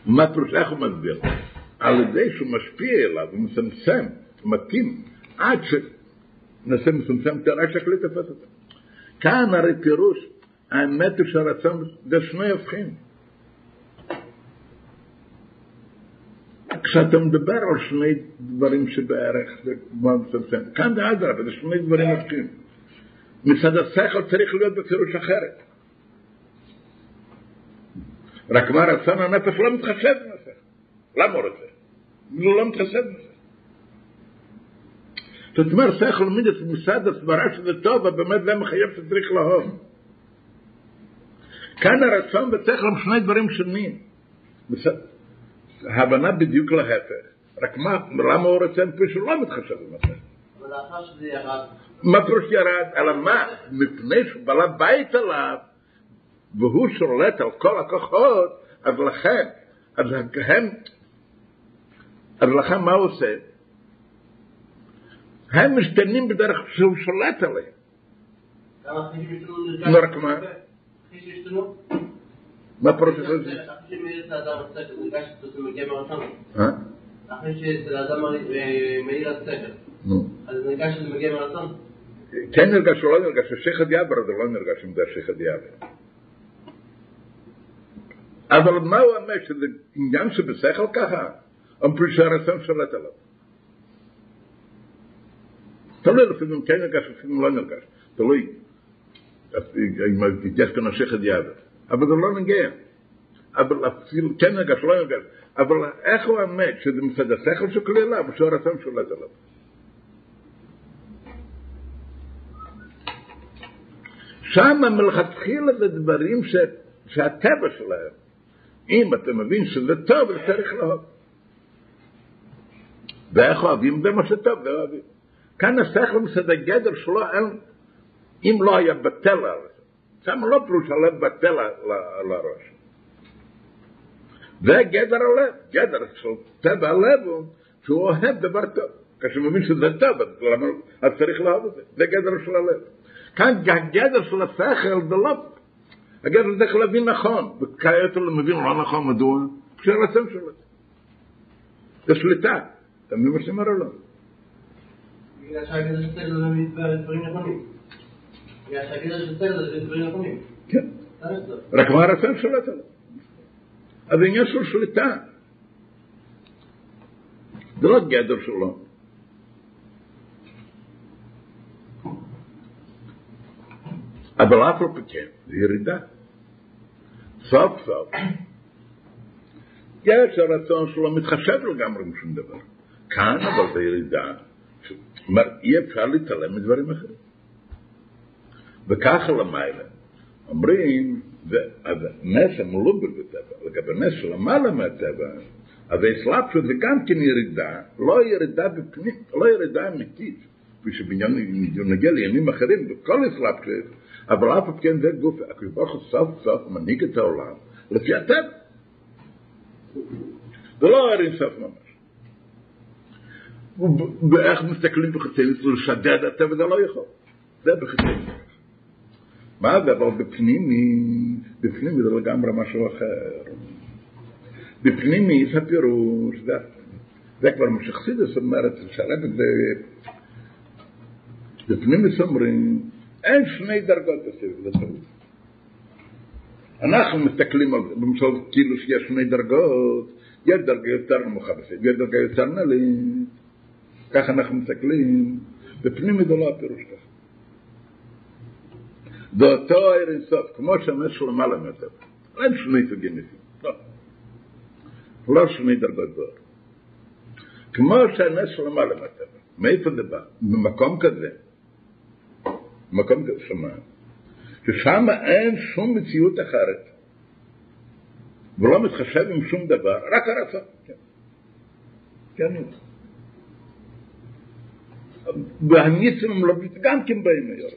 מה פירוש, איך הוא מסביר? על ידי שהוא משפיע אליו, הוא מצמצם, הוא מתאים, עד שנעשה מצומצם יותר, עד שהכלי תפס אותו. כאן הרי פירוש, האמת הוא שהרצון, זה שני הופכים. כשאתה מדבר על שני דברים שבערך זה מאוד מצמצם, כאן זה אדרבה, זה שני דברים הופכים. מצד השכל צריך להיות בפירוש אחרת. רק מה רצון הנפש לא מתחשב בזה. למה הוא רוצה? הוא לא מתחשב בזה. זאת אומרת, שכל מידס מוסד הסברה שזה טוב, ובאמת זה מחייב שצריך לאהוב. כאן הרצון ושכל הם שני דברים שונים. ההבנה בדיוק להפך. רק מה, למה הוא רוצה מפני שהוא לא מתחשב בזה? אבל לאחר שזה ירד. מה פירוש ירד? אלא מה? מפני שהוא בעל הבית עליו, והוא שולט על כל הכוחות, אז לכן, אז הם, אז לכן מה הוא עושה? הם משתנים בדרך שהוא שולט עליהם. נו, רק מה? מה הזה? אחרי. אה? שאצל האדם מאיר השכל, נו. אז נרגש שזה מגיע מהרצון. כן נרגש או לא נרגש, השייחד יבר זה לא נרגש אם זה השייחד יבר. אבל מה הוא אומר, שזה עניין שבשכל ככה? אמרו שהרצון שולט עליו. תלוי לפעמים כן נרגש, לפעמים לא נרגש. תלוי. אם יש כאן השייחד יבר. אבל זה לא נגיע. אבל אפילו כן נרגש, לא נרגש. אבל איך הוא האמת, שזה מצד השכל שכלי עליו, שהרצון שולט עליו? שם מלכתחילה זה דברים. שהטבע שלהם. אם אתה מבין שזה טוב, זה צריך לאהוב. ואיך אוהבים? זה מה שטוב, זה אוהבים. כאן השכל מצד הגדר שלו, אין, אם לא היה בטל על זה, שם לא פירוש הלב בטל על הראש. זה גדר הלב, גדר של טבע הלב הוא שהוא אוהב דבר טוב. כאשר הוא מבין שזה טוב, אז, למה, אז צריך לאהוב את זה. זה גדר של הלב. כאן הגדר של השכל זה לא... הגדר זה צריך להבין נכון, וכעת הוא מבין לא נכון, מדוע? בשביל הרצון שלו. זה שליטה. אתה מבין מה שאני אומר או לא? בגלל שהגדר של שכל זה דברים נכונים. בגלל שהגדר של שכל זה דברים נכונים. כן. רק מה הרצון שולט עליו. אז זה עניין של שליטה. זה לא גדר שלו. אבל אף על פי כן, זה ירידה. סוף סוף. יש הרצון שלו מתחשב לגמרי משום דבר. כאן אבל זה ירידה. כלומר, אי אפשר להתעלם מדברים אחרים. וככה למעלה. אומרים, אז נס המלובל בטבע, לגבי נס שלמעלה מהטבע, אז האסלאפשות זה גם כן ירידה, לא ירידה בפנים, לא ירידה אמיתית, כפי שבנגיע לימים אחרים, בכל אסלאפשות, אבל אף על כן זה גוף, הקדוש ברוך הוא סוף סוף מנהיג את העולם לפי הטבע. זה לא הרי סוף ממש. ואיך מסתכלים בחצי לשדד הטבע זה לא יכול. זה בחצי מה זה? אבל בפנימי, בפנימי זה לגמרי משהו אחר. בפנימי זה הפירוש, זה, זה כבר מה שחסידס אומרת, שהרב זה, בפנימי אומרים, אין שני דרגות בסביב, זה טעות. אנחנו מסתכלים על זה, למשל כאילו שיש שני דרגות, יש דרגה יותר נמוכה בסביב, יש דרגה יותר נעלית, ככה אנחנו מסתכלים, זה לא הפירוש ככה. באותו ער אינסוף, כמו שהנס של למעלה מהטבע. אין שני סוגי ניסים, לא. לא שני דרגות באור. כמו שהנס של למעלה מהטבע. מאיפה זה בא? במקום כזה, כזה, שמה? ששם אין שום מציאות אחרת. ולא מתחשב עם שום דבר, רק הרצון. כן. כן. והניסים לא גם כן באים היום.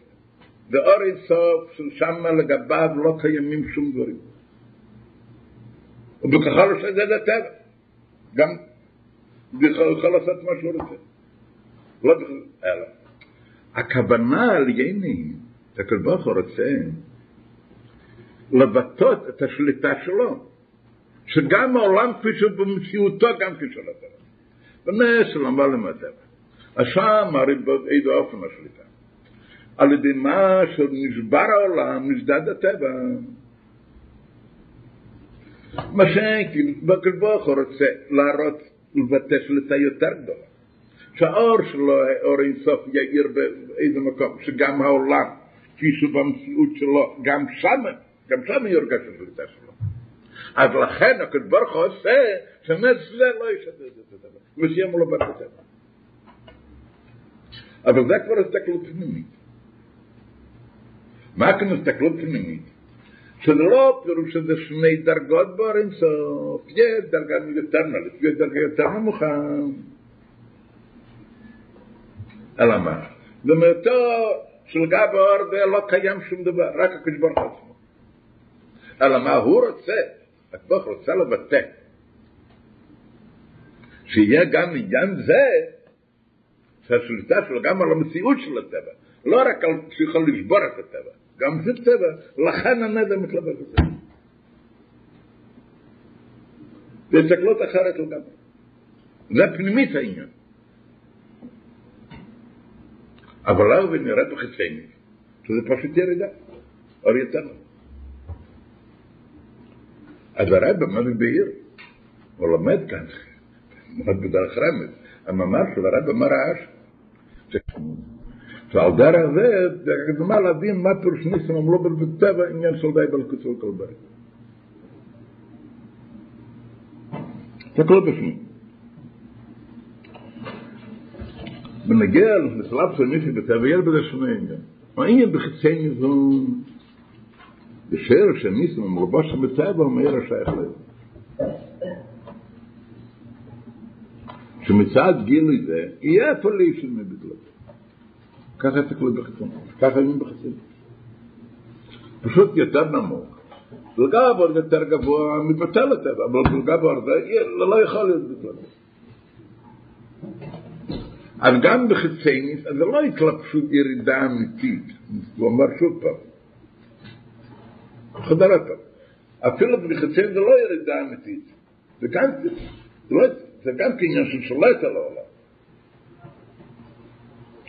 ואור אינסוף ששם לגביו לא קיימים שום דברים. ובכלל עושה את זה לטבע. גם בכלל יכול לעשות מה שהוא רוצה. לא בכלל, אלא. הכוונה על יני, הקדוש ברוך הוא רוצה לבטא את השליטה שלו. שגם העולם כפי שהוא במציאותו גם כפי שהוא לטבע. ונס למעלה מהטבע. אז שם הרי באיזה אופן השליטה. על ידי מה שנשבר העולם, נשדד הטבע. מה שכאילו, בקדוש ברוך הוא רוצה להראות, לבטא שליטה יותר גדולה. שהאור שלו, אור אינסוף, יאיר באיזה מקום, שגם העולם, כפי שהוא במציאות שלו, גם שם, גם שם יורגש השליטה שלו. אז לכן הקדוש ברוך הוא עושה, שנס זה לא ישדד את הטבע. וסיים לו בת הטבע. אבל זה כבר הסתכלות פנימית. מה כאן הסתכלות פנימית? שזה לא פירוש שזה שני דרגות באור אינסוף, יש דרגה יותר נעלית, יש דרגה יותר נמוכה. אלא מה? במאותו של גב האור לא קיים שום דבר, רק הקדוש ברוך הוא עצמו. אלא מה הוא רוצה? הקדוש רוצה לבטא. שיהיה גם עניין זה, שהשליטה שלו גם על המציאות של הטבע, לא רק על שיכול לשבור את הטבע, גם זה טבע, לכן הנדר מתלבש בזה. זה הסתכלות אחרת לגמרי. זה פנימית העניין. אבל אז ונראה בחצייני, שזה פשוט ירידה, אור יותר. אז הרב זה בעיר? הוא לומד כאן, מאוד בדרך רמז, המאמר של הרב אמר רעש. ועל דרך זה, הקדמה להבין מה פירוש ניסים אמרו בטבע עניין של די בלקוצו כל בית. זה כל בפנים. בנגיע לשלב של מישהו בטבע, יש בזה שני עניין. העניין בחצי ניזון, בשער שניסים אמרו בושם בטבע, הוא מאיר השייך לזה. שמצד גילוי זה, יהיה הפולי של מבטלות. ככה הסתכלו בחצון, ככה היו בחצון. פשוט יותר נמוך. דרגה בור יותר גבוה, מתבטל הטבע, אבל דרגה בור זה לא יכול להיות בכלל. אז גם בחיצייניס, אז זה לא התלבשות ירידה אמיתית, הוא אומר שוב פעם, חזרת, אפילו בחיצייניס זה לא ירידה אמיתית, זה גם, זה, לא, זה גם כעניין של שולט על העולם,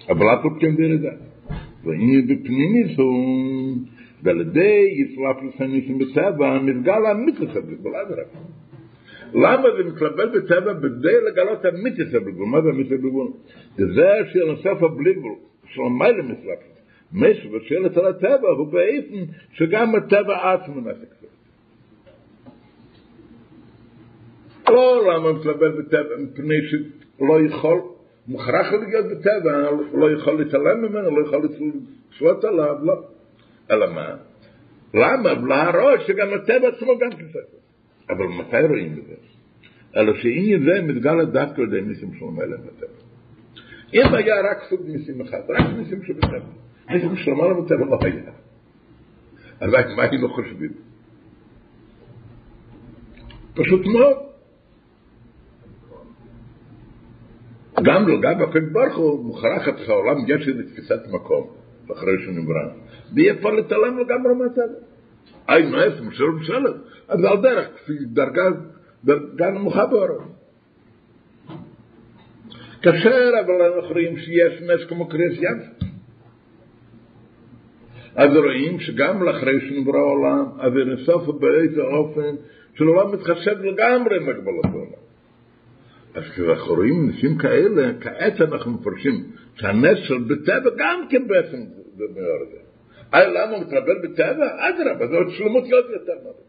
אבל אף עוד כן בירידה, והנה בפנימיס הוא, ועל ידי יסלאפ לסניסים בטבע, מתגל האמיתוס הזה, בלעד למה זה מתלבט בטבע בכדי לגלות אמיתוס הבלבול? מה זה אמיתוס הבלבול? זה שנוסף הבלבול, של המיילה מסלאפת. משהו בשאלת על הטבע הוא באופן שגם הטבע עצמו נפק זה. לא למה מתלבט בטבע, מפני שלא יכול, מוכרח להיות בטבע, לא יכול להתעלם ממנו, לא יכול לשלוט עליו, לא. אלא מה? למה? להראות שגם הטבע עצמו גם כסף. אבל מתי רואים את זה? אלא שעניין זה מתגלה דווקא על ידי ניסים של מלך בטבע. אם היה רק סוג ניסים אחד, רק ניסים שבטבע, ניסים של מלך בטבע לא היה. אז מה היינו חושבים? פשוט מאוד. גם לא, גם הקדוש ברוך הוא מוכרח את העולם יש איזו תפיסת מקום, אחרי שהוא נברא. ואי אפשר להתעלם לגמרי מהטבע. אי נועף, משל משלת. אז על דרך, דרגה, דרגה נמוכה בעולם. כאשר אבל אנחנו רואים שיש נס כמו קריס ים. אז רואים שגם לאחרי שנברא העולם, אז נסוף באיזה אופן שלא מתחשב לגמרי מגבלות העולם. אז כשאנחנו רואים ניסים כאלה, כעת אנחנו מפרשים שהנס של בטבע גם כן בעצם זה מאוד זה. אה, למה הוא מתרבל בטבע? אדרבה, עוד שלמות להיות יותר מוות.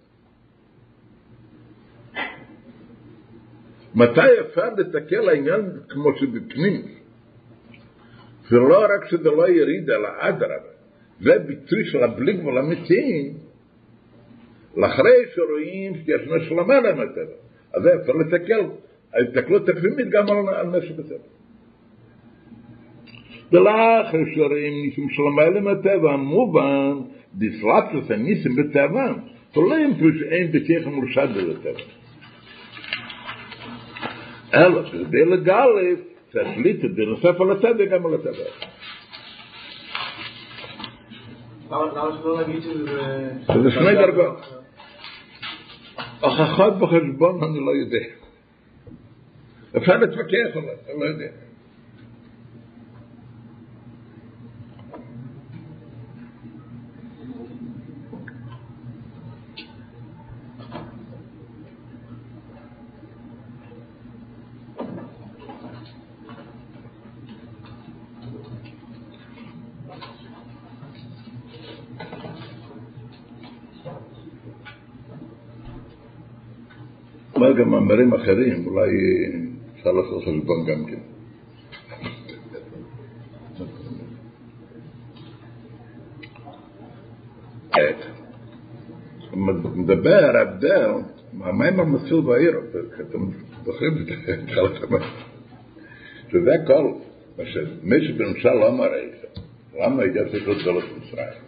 מתי אפשר לתקל העניין כמו שבפנים? זה לא רק שזה לא יריד, אלא אדרבה. זה ביטוי של הבלי גבול אמיתיים, לאחרי שרואים שישנה שלמה להם הטבע. אז אפשר לתקל, ההתקלות הפנימית גם על נשק בטבע. ולאחר שרואים ניסים של המעלה מהטבע, מובן, דיסלאפסוס הניסים בטבע, תולים פרוש אין בכך מורשד בטבע. אלא כדי לגלף, תשליט את בנוסף על הטבע גם על שזה... זה שני דרגות. הוכחות בחשבון אני לא יודע. אפשר להתווכח עליו, אני לא יודע. גם מאמרים אחרים, אולי אפשר לעשות חשבון גם כן. מדבר הבדל, המים המציל בעיר, אתם זוכרים את התחלת המים, שזה הכל, מה שמי שבנמשל לא מראה את למה הגיע צריך להיות גלות מצרים?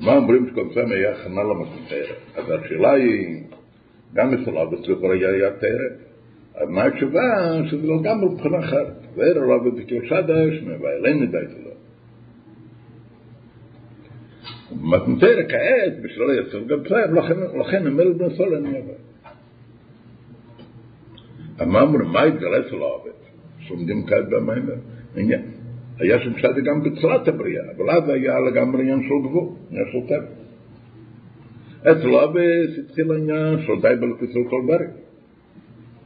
מה אומרים שכל זה היה הכנה למסתרת? אז השאלה היא, גם אצל אבא לכאורה היה תרא. מה התשובה? שזה לא גם מבחינה אחרת. לא עבד בקרשת האשמה, ואלן נדע את זה. מתנתר כעת, בשביל לייצר גם פלאב, לכן המלך בן סול אני עבד. אמרנו, מה התגלה אצל העובד? שעומדים כעת עניין. היה שם שדה גם בצלת הבריאה, אבל אז היה לגמרי עניין של גבול, עניין של טבע. אצל אבס התחיל העניין של די בלכוס על כל ברג.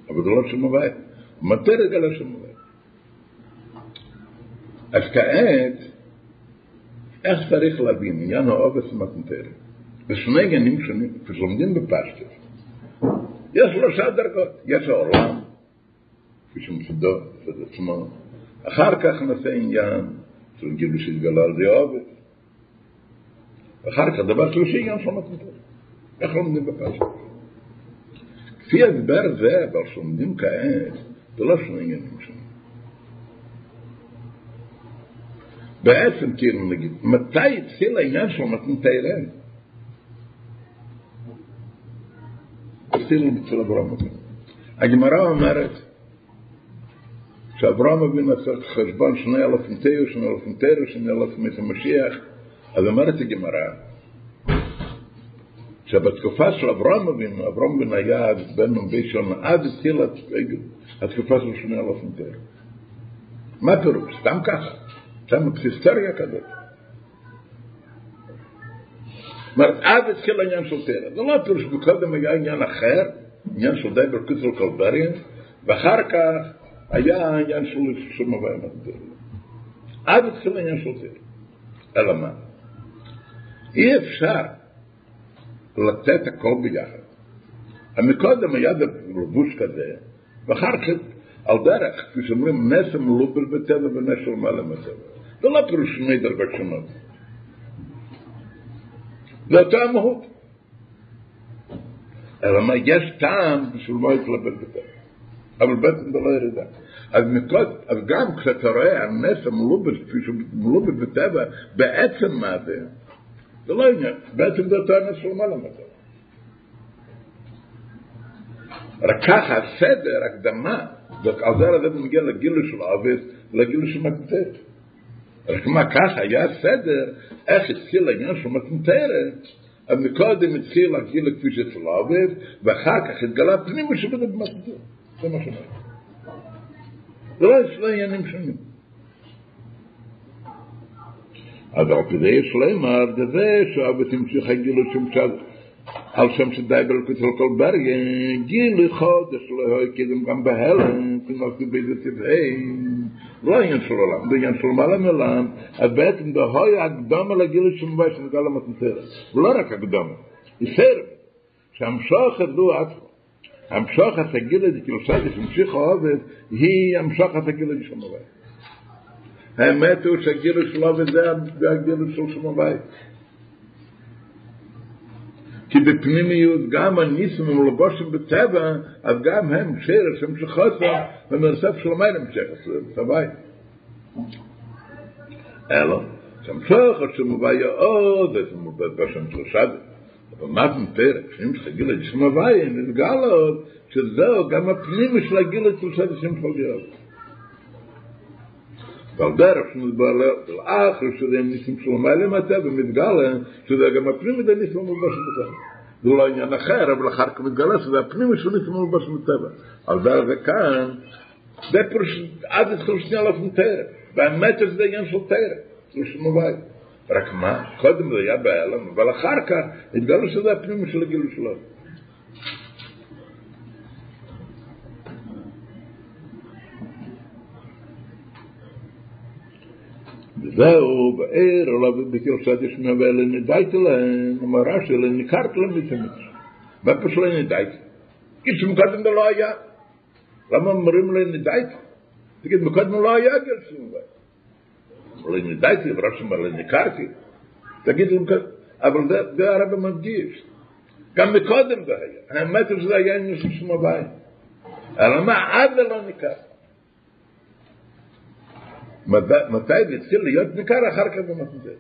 אבל זה לא שם הוואי. מתי רגע שם הוואי. אז כעת, איך צריך להבין עניין האובס ומתנתר? זה שני עניינים שונים, כשלומדים בפשטס. יש שלושה דרגות. יש העולם, כפי שמסודו, זה עצמו. אחר כך נעשה עניין של גילו שהתגלה על זה אובס. ואחר כך דבר שלישי עניין של מתנתר. איך לומדים בפשטס? כפי הדבר זה, אבל שלומדים כעת, זה לא שני עניינים שונים. בעצם, כאילו נגיד, מתי התחיל העניין של מתנתרן? התחיל בצל אברהם אבינו. הגמרא אומרת, שאברהם אבינו עשה חשבון שני אלפים תיאו, שני אלפים תיאו, שני אלפים את המשיח, אז אומרת הגמרא, שבתקופה של אברהם אבינו, אברהם אבינו היה בן מ"ב שנה, אז התחילה התקופה של שני אלפים תיאו. מה פירוש? סתם ככה, סתם היסטוריה כזאת. זאת אומרת, אז התחיל העניין של תרא. זה לא פירוש, קודם היה עניין אחר, עניין של די ברכות של קולברין, ואחר כך היה העניין של מבוא המקביל. אז התחיל העניין של תרא. אלא מה? אי אפשר לתת הכל ביחד. מקודם היה לבוש כזה, ואחר כך על דרך, כפי שאומרים, נס המלובל בטבע ונס של מעלה בטבע. זה לא פירוש שני דרגות שונות. זה אותה המהות. אלא מה, יש טעם בשביל מה יתלבט בטבע. אבל בעצם זה לא ירידה. אז מקוד, אז גם כשאתה רואה הנס המלובל, כפי שמלובל בטבע, בעצם מה זה? זה לא עניין, בעצם זה אותו הנס של מעלה בטבע. רק ככה הסדר, הקדמה, ועל זה הרב מגיע לגילוי של עובד, לגילוי של מתנתרת. רק מה ככה היה סדר, איך התחיל העניין של מתנתרת, אז מקודם התחיל הגילוי כפי שאצל עובד, ואחר כך התגלה פנימה שבזה במתנתרת. זה מה שאומר. זה לא עניינים שונים. אז אל תדעי יש להם אף דבר שאוהב את המשיך הגילו שם שם על שם שדאי בלכת על כל ברגן גיל אחד יש להם כזם גם בהלם כמו כבי זה טבעי לא היה של עולם, זה היה של מעלה מלאם אז בעצם זה היה הקדום על הגילו שם בי שנגע למתנתר ולא רק הקדום יסר. שם שוחד לו עד המשוח התגיל הזה, כאילו אוהבת, היא המשוח התגיל הזה האמת הוא שהגילו שלו וזה הגילו של שם הבית. כי בפנימיות גם הניסים הם לבושים בטבע, אז גם הם שיר השם של ומרסף של המים הם שיר השם הבית. אלו, שם שוח השם הבית יאוד, זה מובד בשם של שד. אבל מה זה מפר? כשאם שגיל את שם הבית, נתגל עוד, שזהו גם הפנימי של הגיל את שלושה שם של ועל דרך שמדבר לאחר שזה הם ניסים של המים הטבע, מתגלה, שזה גם הפנימי זה ניסים ומלבושים בטבע. זה לא עניין אחר, אבל אחר כך מתגלה שזה הפנימי של ניסים ומלבושים בטבע. על דרך זה כאן, זה פרוש, עד התחיל שנייה לפני תרא. והאמת זה עניין של תרא, של שמווי. רק מה, קודם זה היה בהלם, אבל אחר כך התגלו שזה הפנימי של הגילוי שלו. זהו, בעיר, אלא בקיר סדיש נווה לנדאית להם, אמר רשי, לנקרת להם את המצ. בפש לנדאית. כשם קודם לא היה. למה אומרים לנדאית? תגיד, מקודם לא היה גל שום בי. לנדאית, אם רשי אמר לנקרת. תגיד, אבל זה הרבה מדגיש. גם מקודם זה היה. האמת שזה היה נשום שום בי. אלא מה, עד לא נקרת. מתי זה התחיל להיות ניכר אחר כך במתנדל.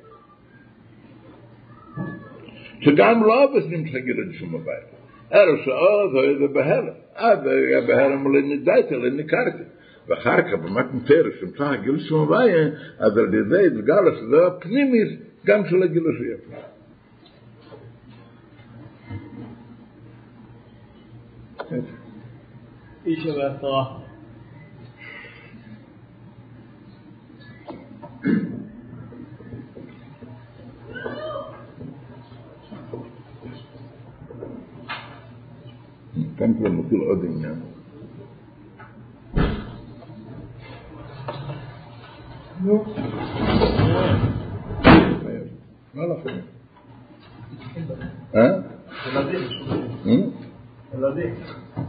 שגם לא בסנים שגיד את שום הבית. אלו שעוד היה זה בהלם. אז היה בהלם אולי נדייתי, אולי ניכרתי. ואחר כך במתנתר, שמצא הגיל שום הבית, אז על ידי התגלה שזה הפנימיס גם של הגיל שיהיה. איש והתורה. כאן כבר מתחיל עוד עניין. נו. מה לכם? אה? ילדים. אה?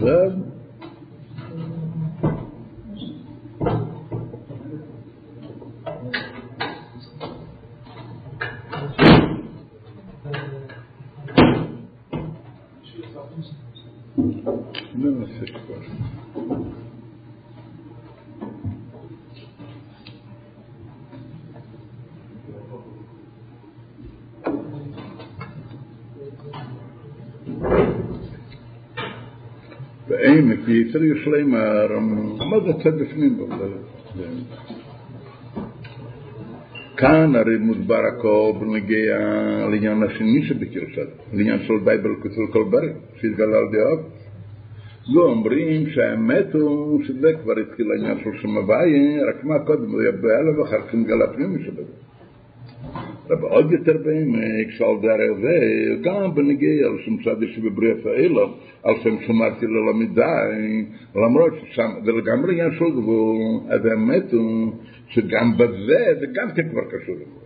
Well. לומר, מה זה צד בפנים? כאן הרי מוסבר הכל בנגיע לעניין השני שבקרשת, לעניין של בייבל כתוב כל ברג, שהתגלה על דעות. ואומרים שהאמת הוא שזה כבר התחיל העניין של שם הוויה, רק מה קודם הוא יבע לו ואחר כך נגלה פנימי שבזה. אבל עוד יותר בעמק שעל דרך זה, גם בנגיע על שם צד שבבריאה פעילה, על שם שמרתי לו למרות ששם, ולגמרי עניין של גבול, אז האמת הוא שגם בזה זה גם כן כבר קשור לגבול.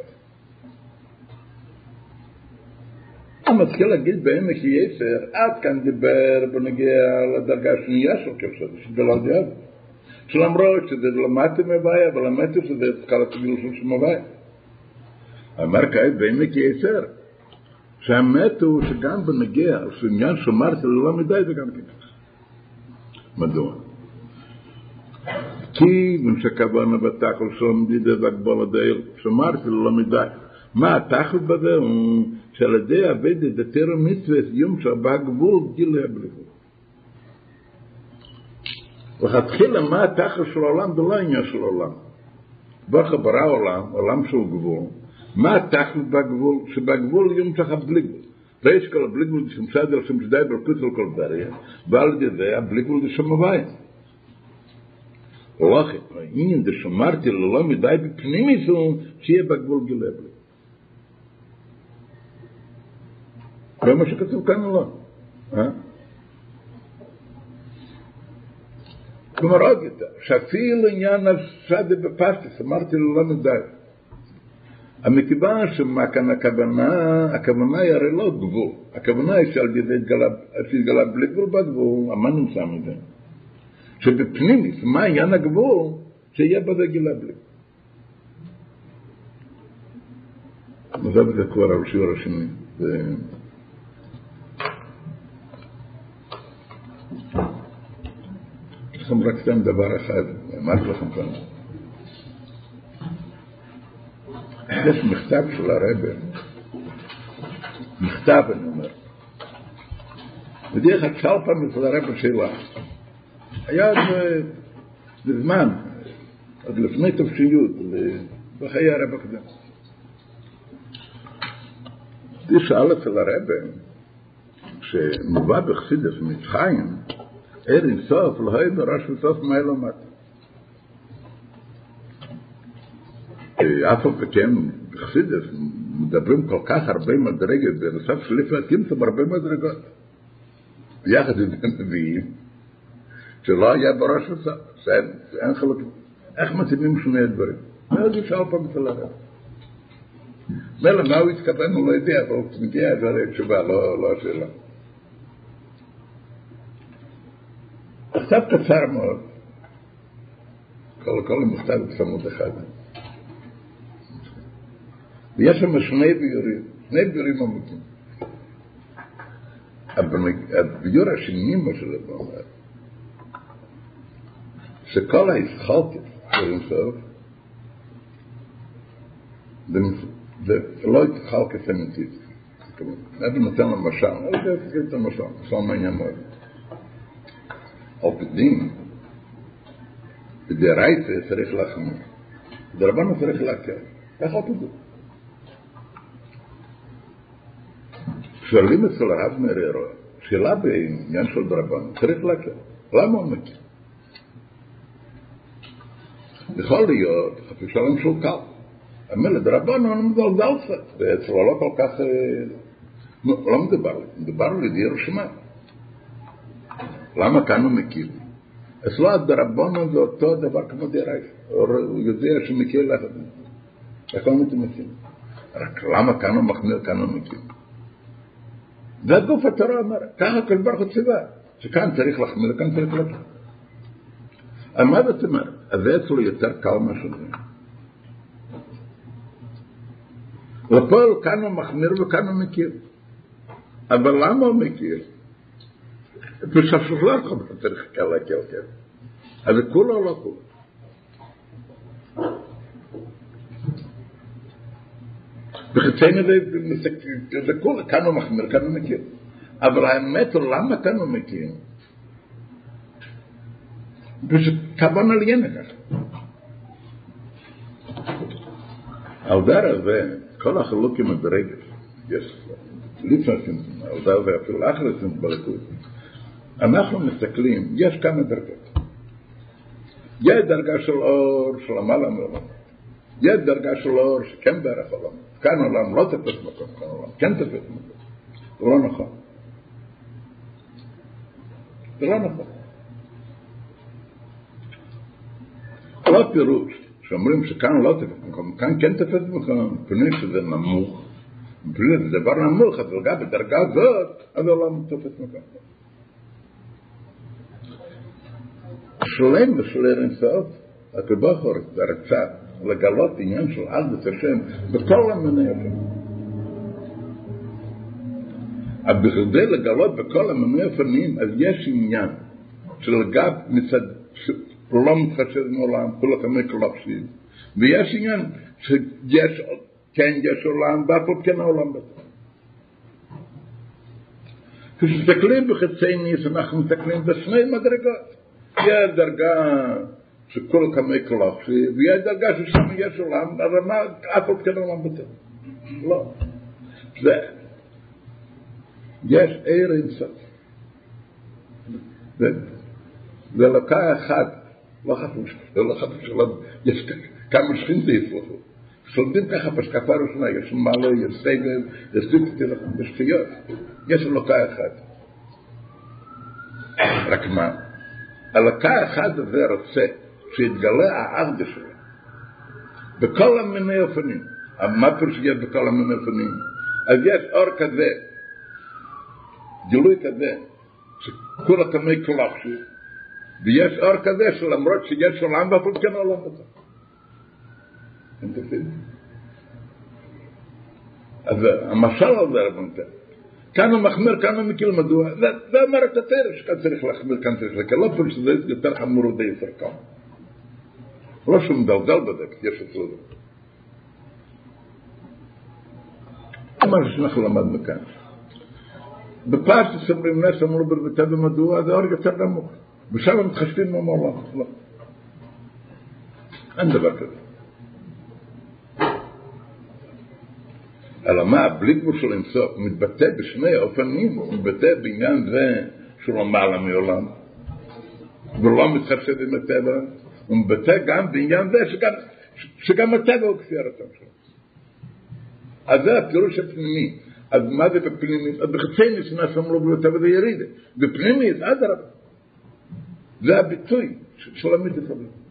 הוא מתחיל להגיד בעמק יסר, עד כאן דיבר בנגיע לדרגה השנייה של כבשת, שזה לא דיאב. שלמרות שזה למדתי מהבעיה, ולמדתי שזה צריכה לתגיל של שם כעת בעמק יסר, שהאמת הוא שגם בנגיע, שעניין שאמרתי ללא מדי זה גם כן ככה. מדוע? כי כשכוונה בתחל שום דידה והגבול הדייל, שאמרתי ללא מדי. מה התחל בזה הוא שעל ידי עבד את התר מצווה יום שבא גבול גילה הבליחות. לכתחילה מה התחל של העולם זה לא עניין של העולם. ברוך ברא עולם, עולם של גבול, מה התכלת בגבול? שבגבול יום. ויש כל הבלי גבול שמסד על שם שדי ברקוץ על כל בריה, ועל ידי זה הבלי גבול זה שם הוויה. ולכן, העניין זה שמרתי ללא מדי בפנים איזו, שיהיה בגבול גילה בלי. זה מה שכתוב כאן לא. אה? כלומר עוד יותר, שאפילו עניין השדה בפסטיס, אמרתי ללא מדי. מכיוון שמה כאן הכוונה, הכוונה היא הרי לא גבול, הכוונה היא שעל ידי שהתגלה בלי גבול בגבול, מה נמצא מזה? שבפנימיס, מה עניין הגבול? שיהיה בזה גילה בלי. נעזוב את זה כבר על שיעור השני. יש לכם רק סתם דבר אחד, אמרתי לכם כאן. יש מכתב של הרב, מכתב אני אומר. כלל שאל פעם אצל הרב שאלה. היה בזמן, עוד לפני תפשיות, בחיי הרב הקדם. היא שאל אצל הרב, כשמובא בחסידס מצחיים, ער אינסוף לא היה בראש וסוף מאלו מטה. אף על כן, בחסידס מדברים כל כך הרבה מדרגות, בנוסף שלפעמים שם הרבה מדרגות. יחד עם הנביאים, שלא היה בראש וסף, אין חלקים. איך מתאימים שני הדברים? ואז ישאל פעם אצל הרב. מילא מה הוא התכוון הוא לא יודע, אבל הוא מגיע, זה הרי תשובה, לא השאלה. מכתב קצר מאוד, כל המכתב צמוד אחד. ויש שם שני ביורים, שני ביורים עמוקים. הביור השני, מה שזה אומר, שכל ההסחלטת של אינסוף, זה לא התחלקת אמיתית. נביא נותן לו משל, לא יודע איך את המשל, משל מעניין מאוד. על פדין, בדרייטה צריך להחמיר, בדרבנו צריך להקל, ככה פדין. שואלים אצל הרב מררו, שאלה בעניין של דרבן, צריך להקל. למה הוא מכיר? יכול להיות, שלום שהוא קל. המילא דרבן הוא מדלדל קצת, ואצלו לא כל כך, לא מדבר לי, מדבר לי דיר שמע. למה כאן הוא מכיר? אצלו הדרבון זה אותו דבר כמו דירייך. הוא יודע שמכיר לך. הוא מכיר? רק למה כאן הוא מחמיר, כאן הוא מכיר? והגוף התורה אומר, ככה כל ברוך הוא ציווה, שכאן צריך לחמיר, כאן צריך מה זאת אומרת? אז זה אצלו יותר קל זה. ופה כאן הוא מחמיר וכאן הוא מכיר. אבל למה הוא מכיר? של לא צריך קל להקל, כן. אז זה כולו לא כולו? בחציינו זה כולה, כאן הוא מחמיר, כאן הוא מכיר. אבל האמת למה כאן הוא מכיר? פשוט כוון על ינקח. על דרך זה, כל החלוקים מדרגת, יש לפני על דרך זה אפילו אחרי סינטון בליכוד. אנחנו מסתכלים, יש כמה דרגות. יש דרגה של אור של המעלה מעולם. יש דרגה של אור שכן בערך עולם. כאן עולם לא תפס מקום, כאן עולם כן תפס מקום. זה לא נכון. זה לא נכון. לא פירוש שאומרים שכאן לא תפס מקום, כאן כן תפס מקום, מפני שזה נמוך, מפני שזה דבר נמוך, אז גם בדרגה הזאת, אז העולם תופס מקום. שלם ושלם אינסוף, הקב"ה רצה לגלות עניין של אחדות השם בכל המיני אופנים. אבל בכדי לגלות בכל המיני אופנים, אז יש עניין של גב מצד, לא מתחשב מעולם, כולו כמי קלופשים, ויש עניין שיש, כן יש עולם, ואף עוד כן העולם בזה. כשמסתכלים בחצי ניס, אנחנו מסתכלים בשני מדרגות. יש דרגה שכל כמי קלופשי, ויש דרגה ששם יש עולם, הרמה, אף עוד כן עולם בטבע. לא. זה, יש עיר אינסוף. לקה אחד, לא חשוב, לא שלא, יש כמה שכין זה יצלחו. סולדים ככה בהשקפה ראשונה, יש מעלה, יש סגל, יש דיפתי לכם בשטויות. יש אלוקה אחד. רק מה? אלוקה אחד הזה רוצה שיתגלה האחדה שלו. בכל המיני אופנים. מה פירוש יש בכל המיני אופנים? אז יש אור כזה, גילוי כזה, שכולה כמי קולחשי, ויש אור כזה שלמרות שיש עולם ואפילו כן עולם תפים? אז המשל הזה רבנתם, כאן הוא מחמיר, כאן הוא מקיל מדוע, זה אומר את התרש, כאן צריך להחמיר, כאן צריך לקל, לא פירוש שזה יותר חמור ודי יותר קל. לא שהוא מדלדל בזה, יש אצלו זה. זה מה שאנחנו למדנו כאן. בפרשת אומרים נס אמרו ברביתה במדוע, זה אור יותר נמוך. ושם הם מתחשבים מהעולם. לא. אין דבר כזה. אלא מה, בלי גבול של אינסוף, מתבטא בשני אופנים, הוא מתבטא בעניין זה שהוא למעלה מעולם, ולא מתחשב עם הטבע, הוא מתבטא גם בעניין זה שגם, שגם הטבע הוא כפי הרצון שלו. אז זה הפירוש הפנימי. אז מה זה בפנימית? אז בחצי שאמרו לו בלוטה וזה ירידה. בפנימית, אדרבה. זה הביטוי של המיתוס הזה.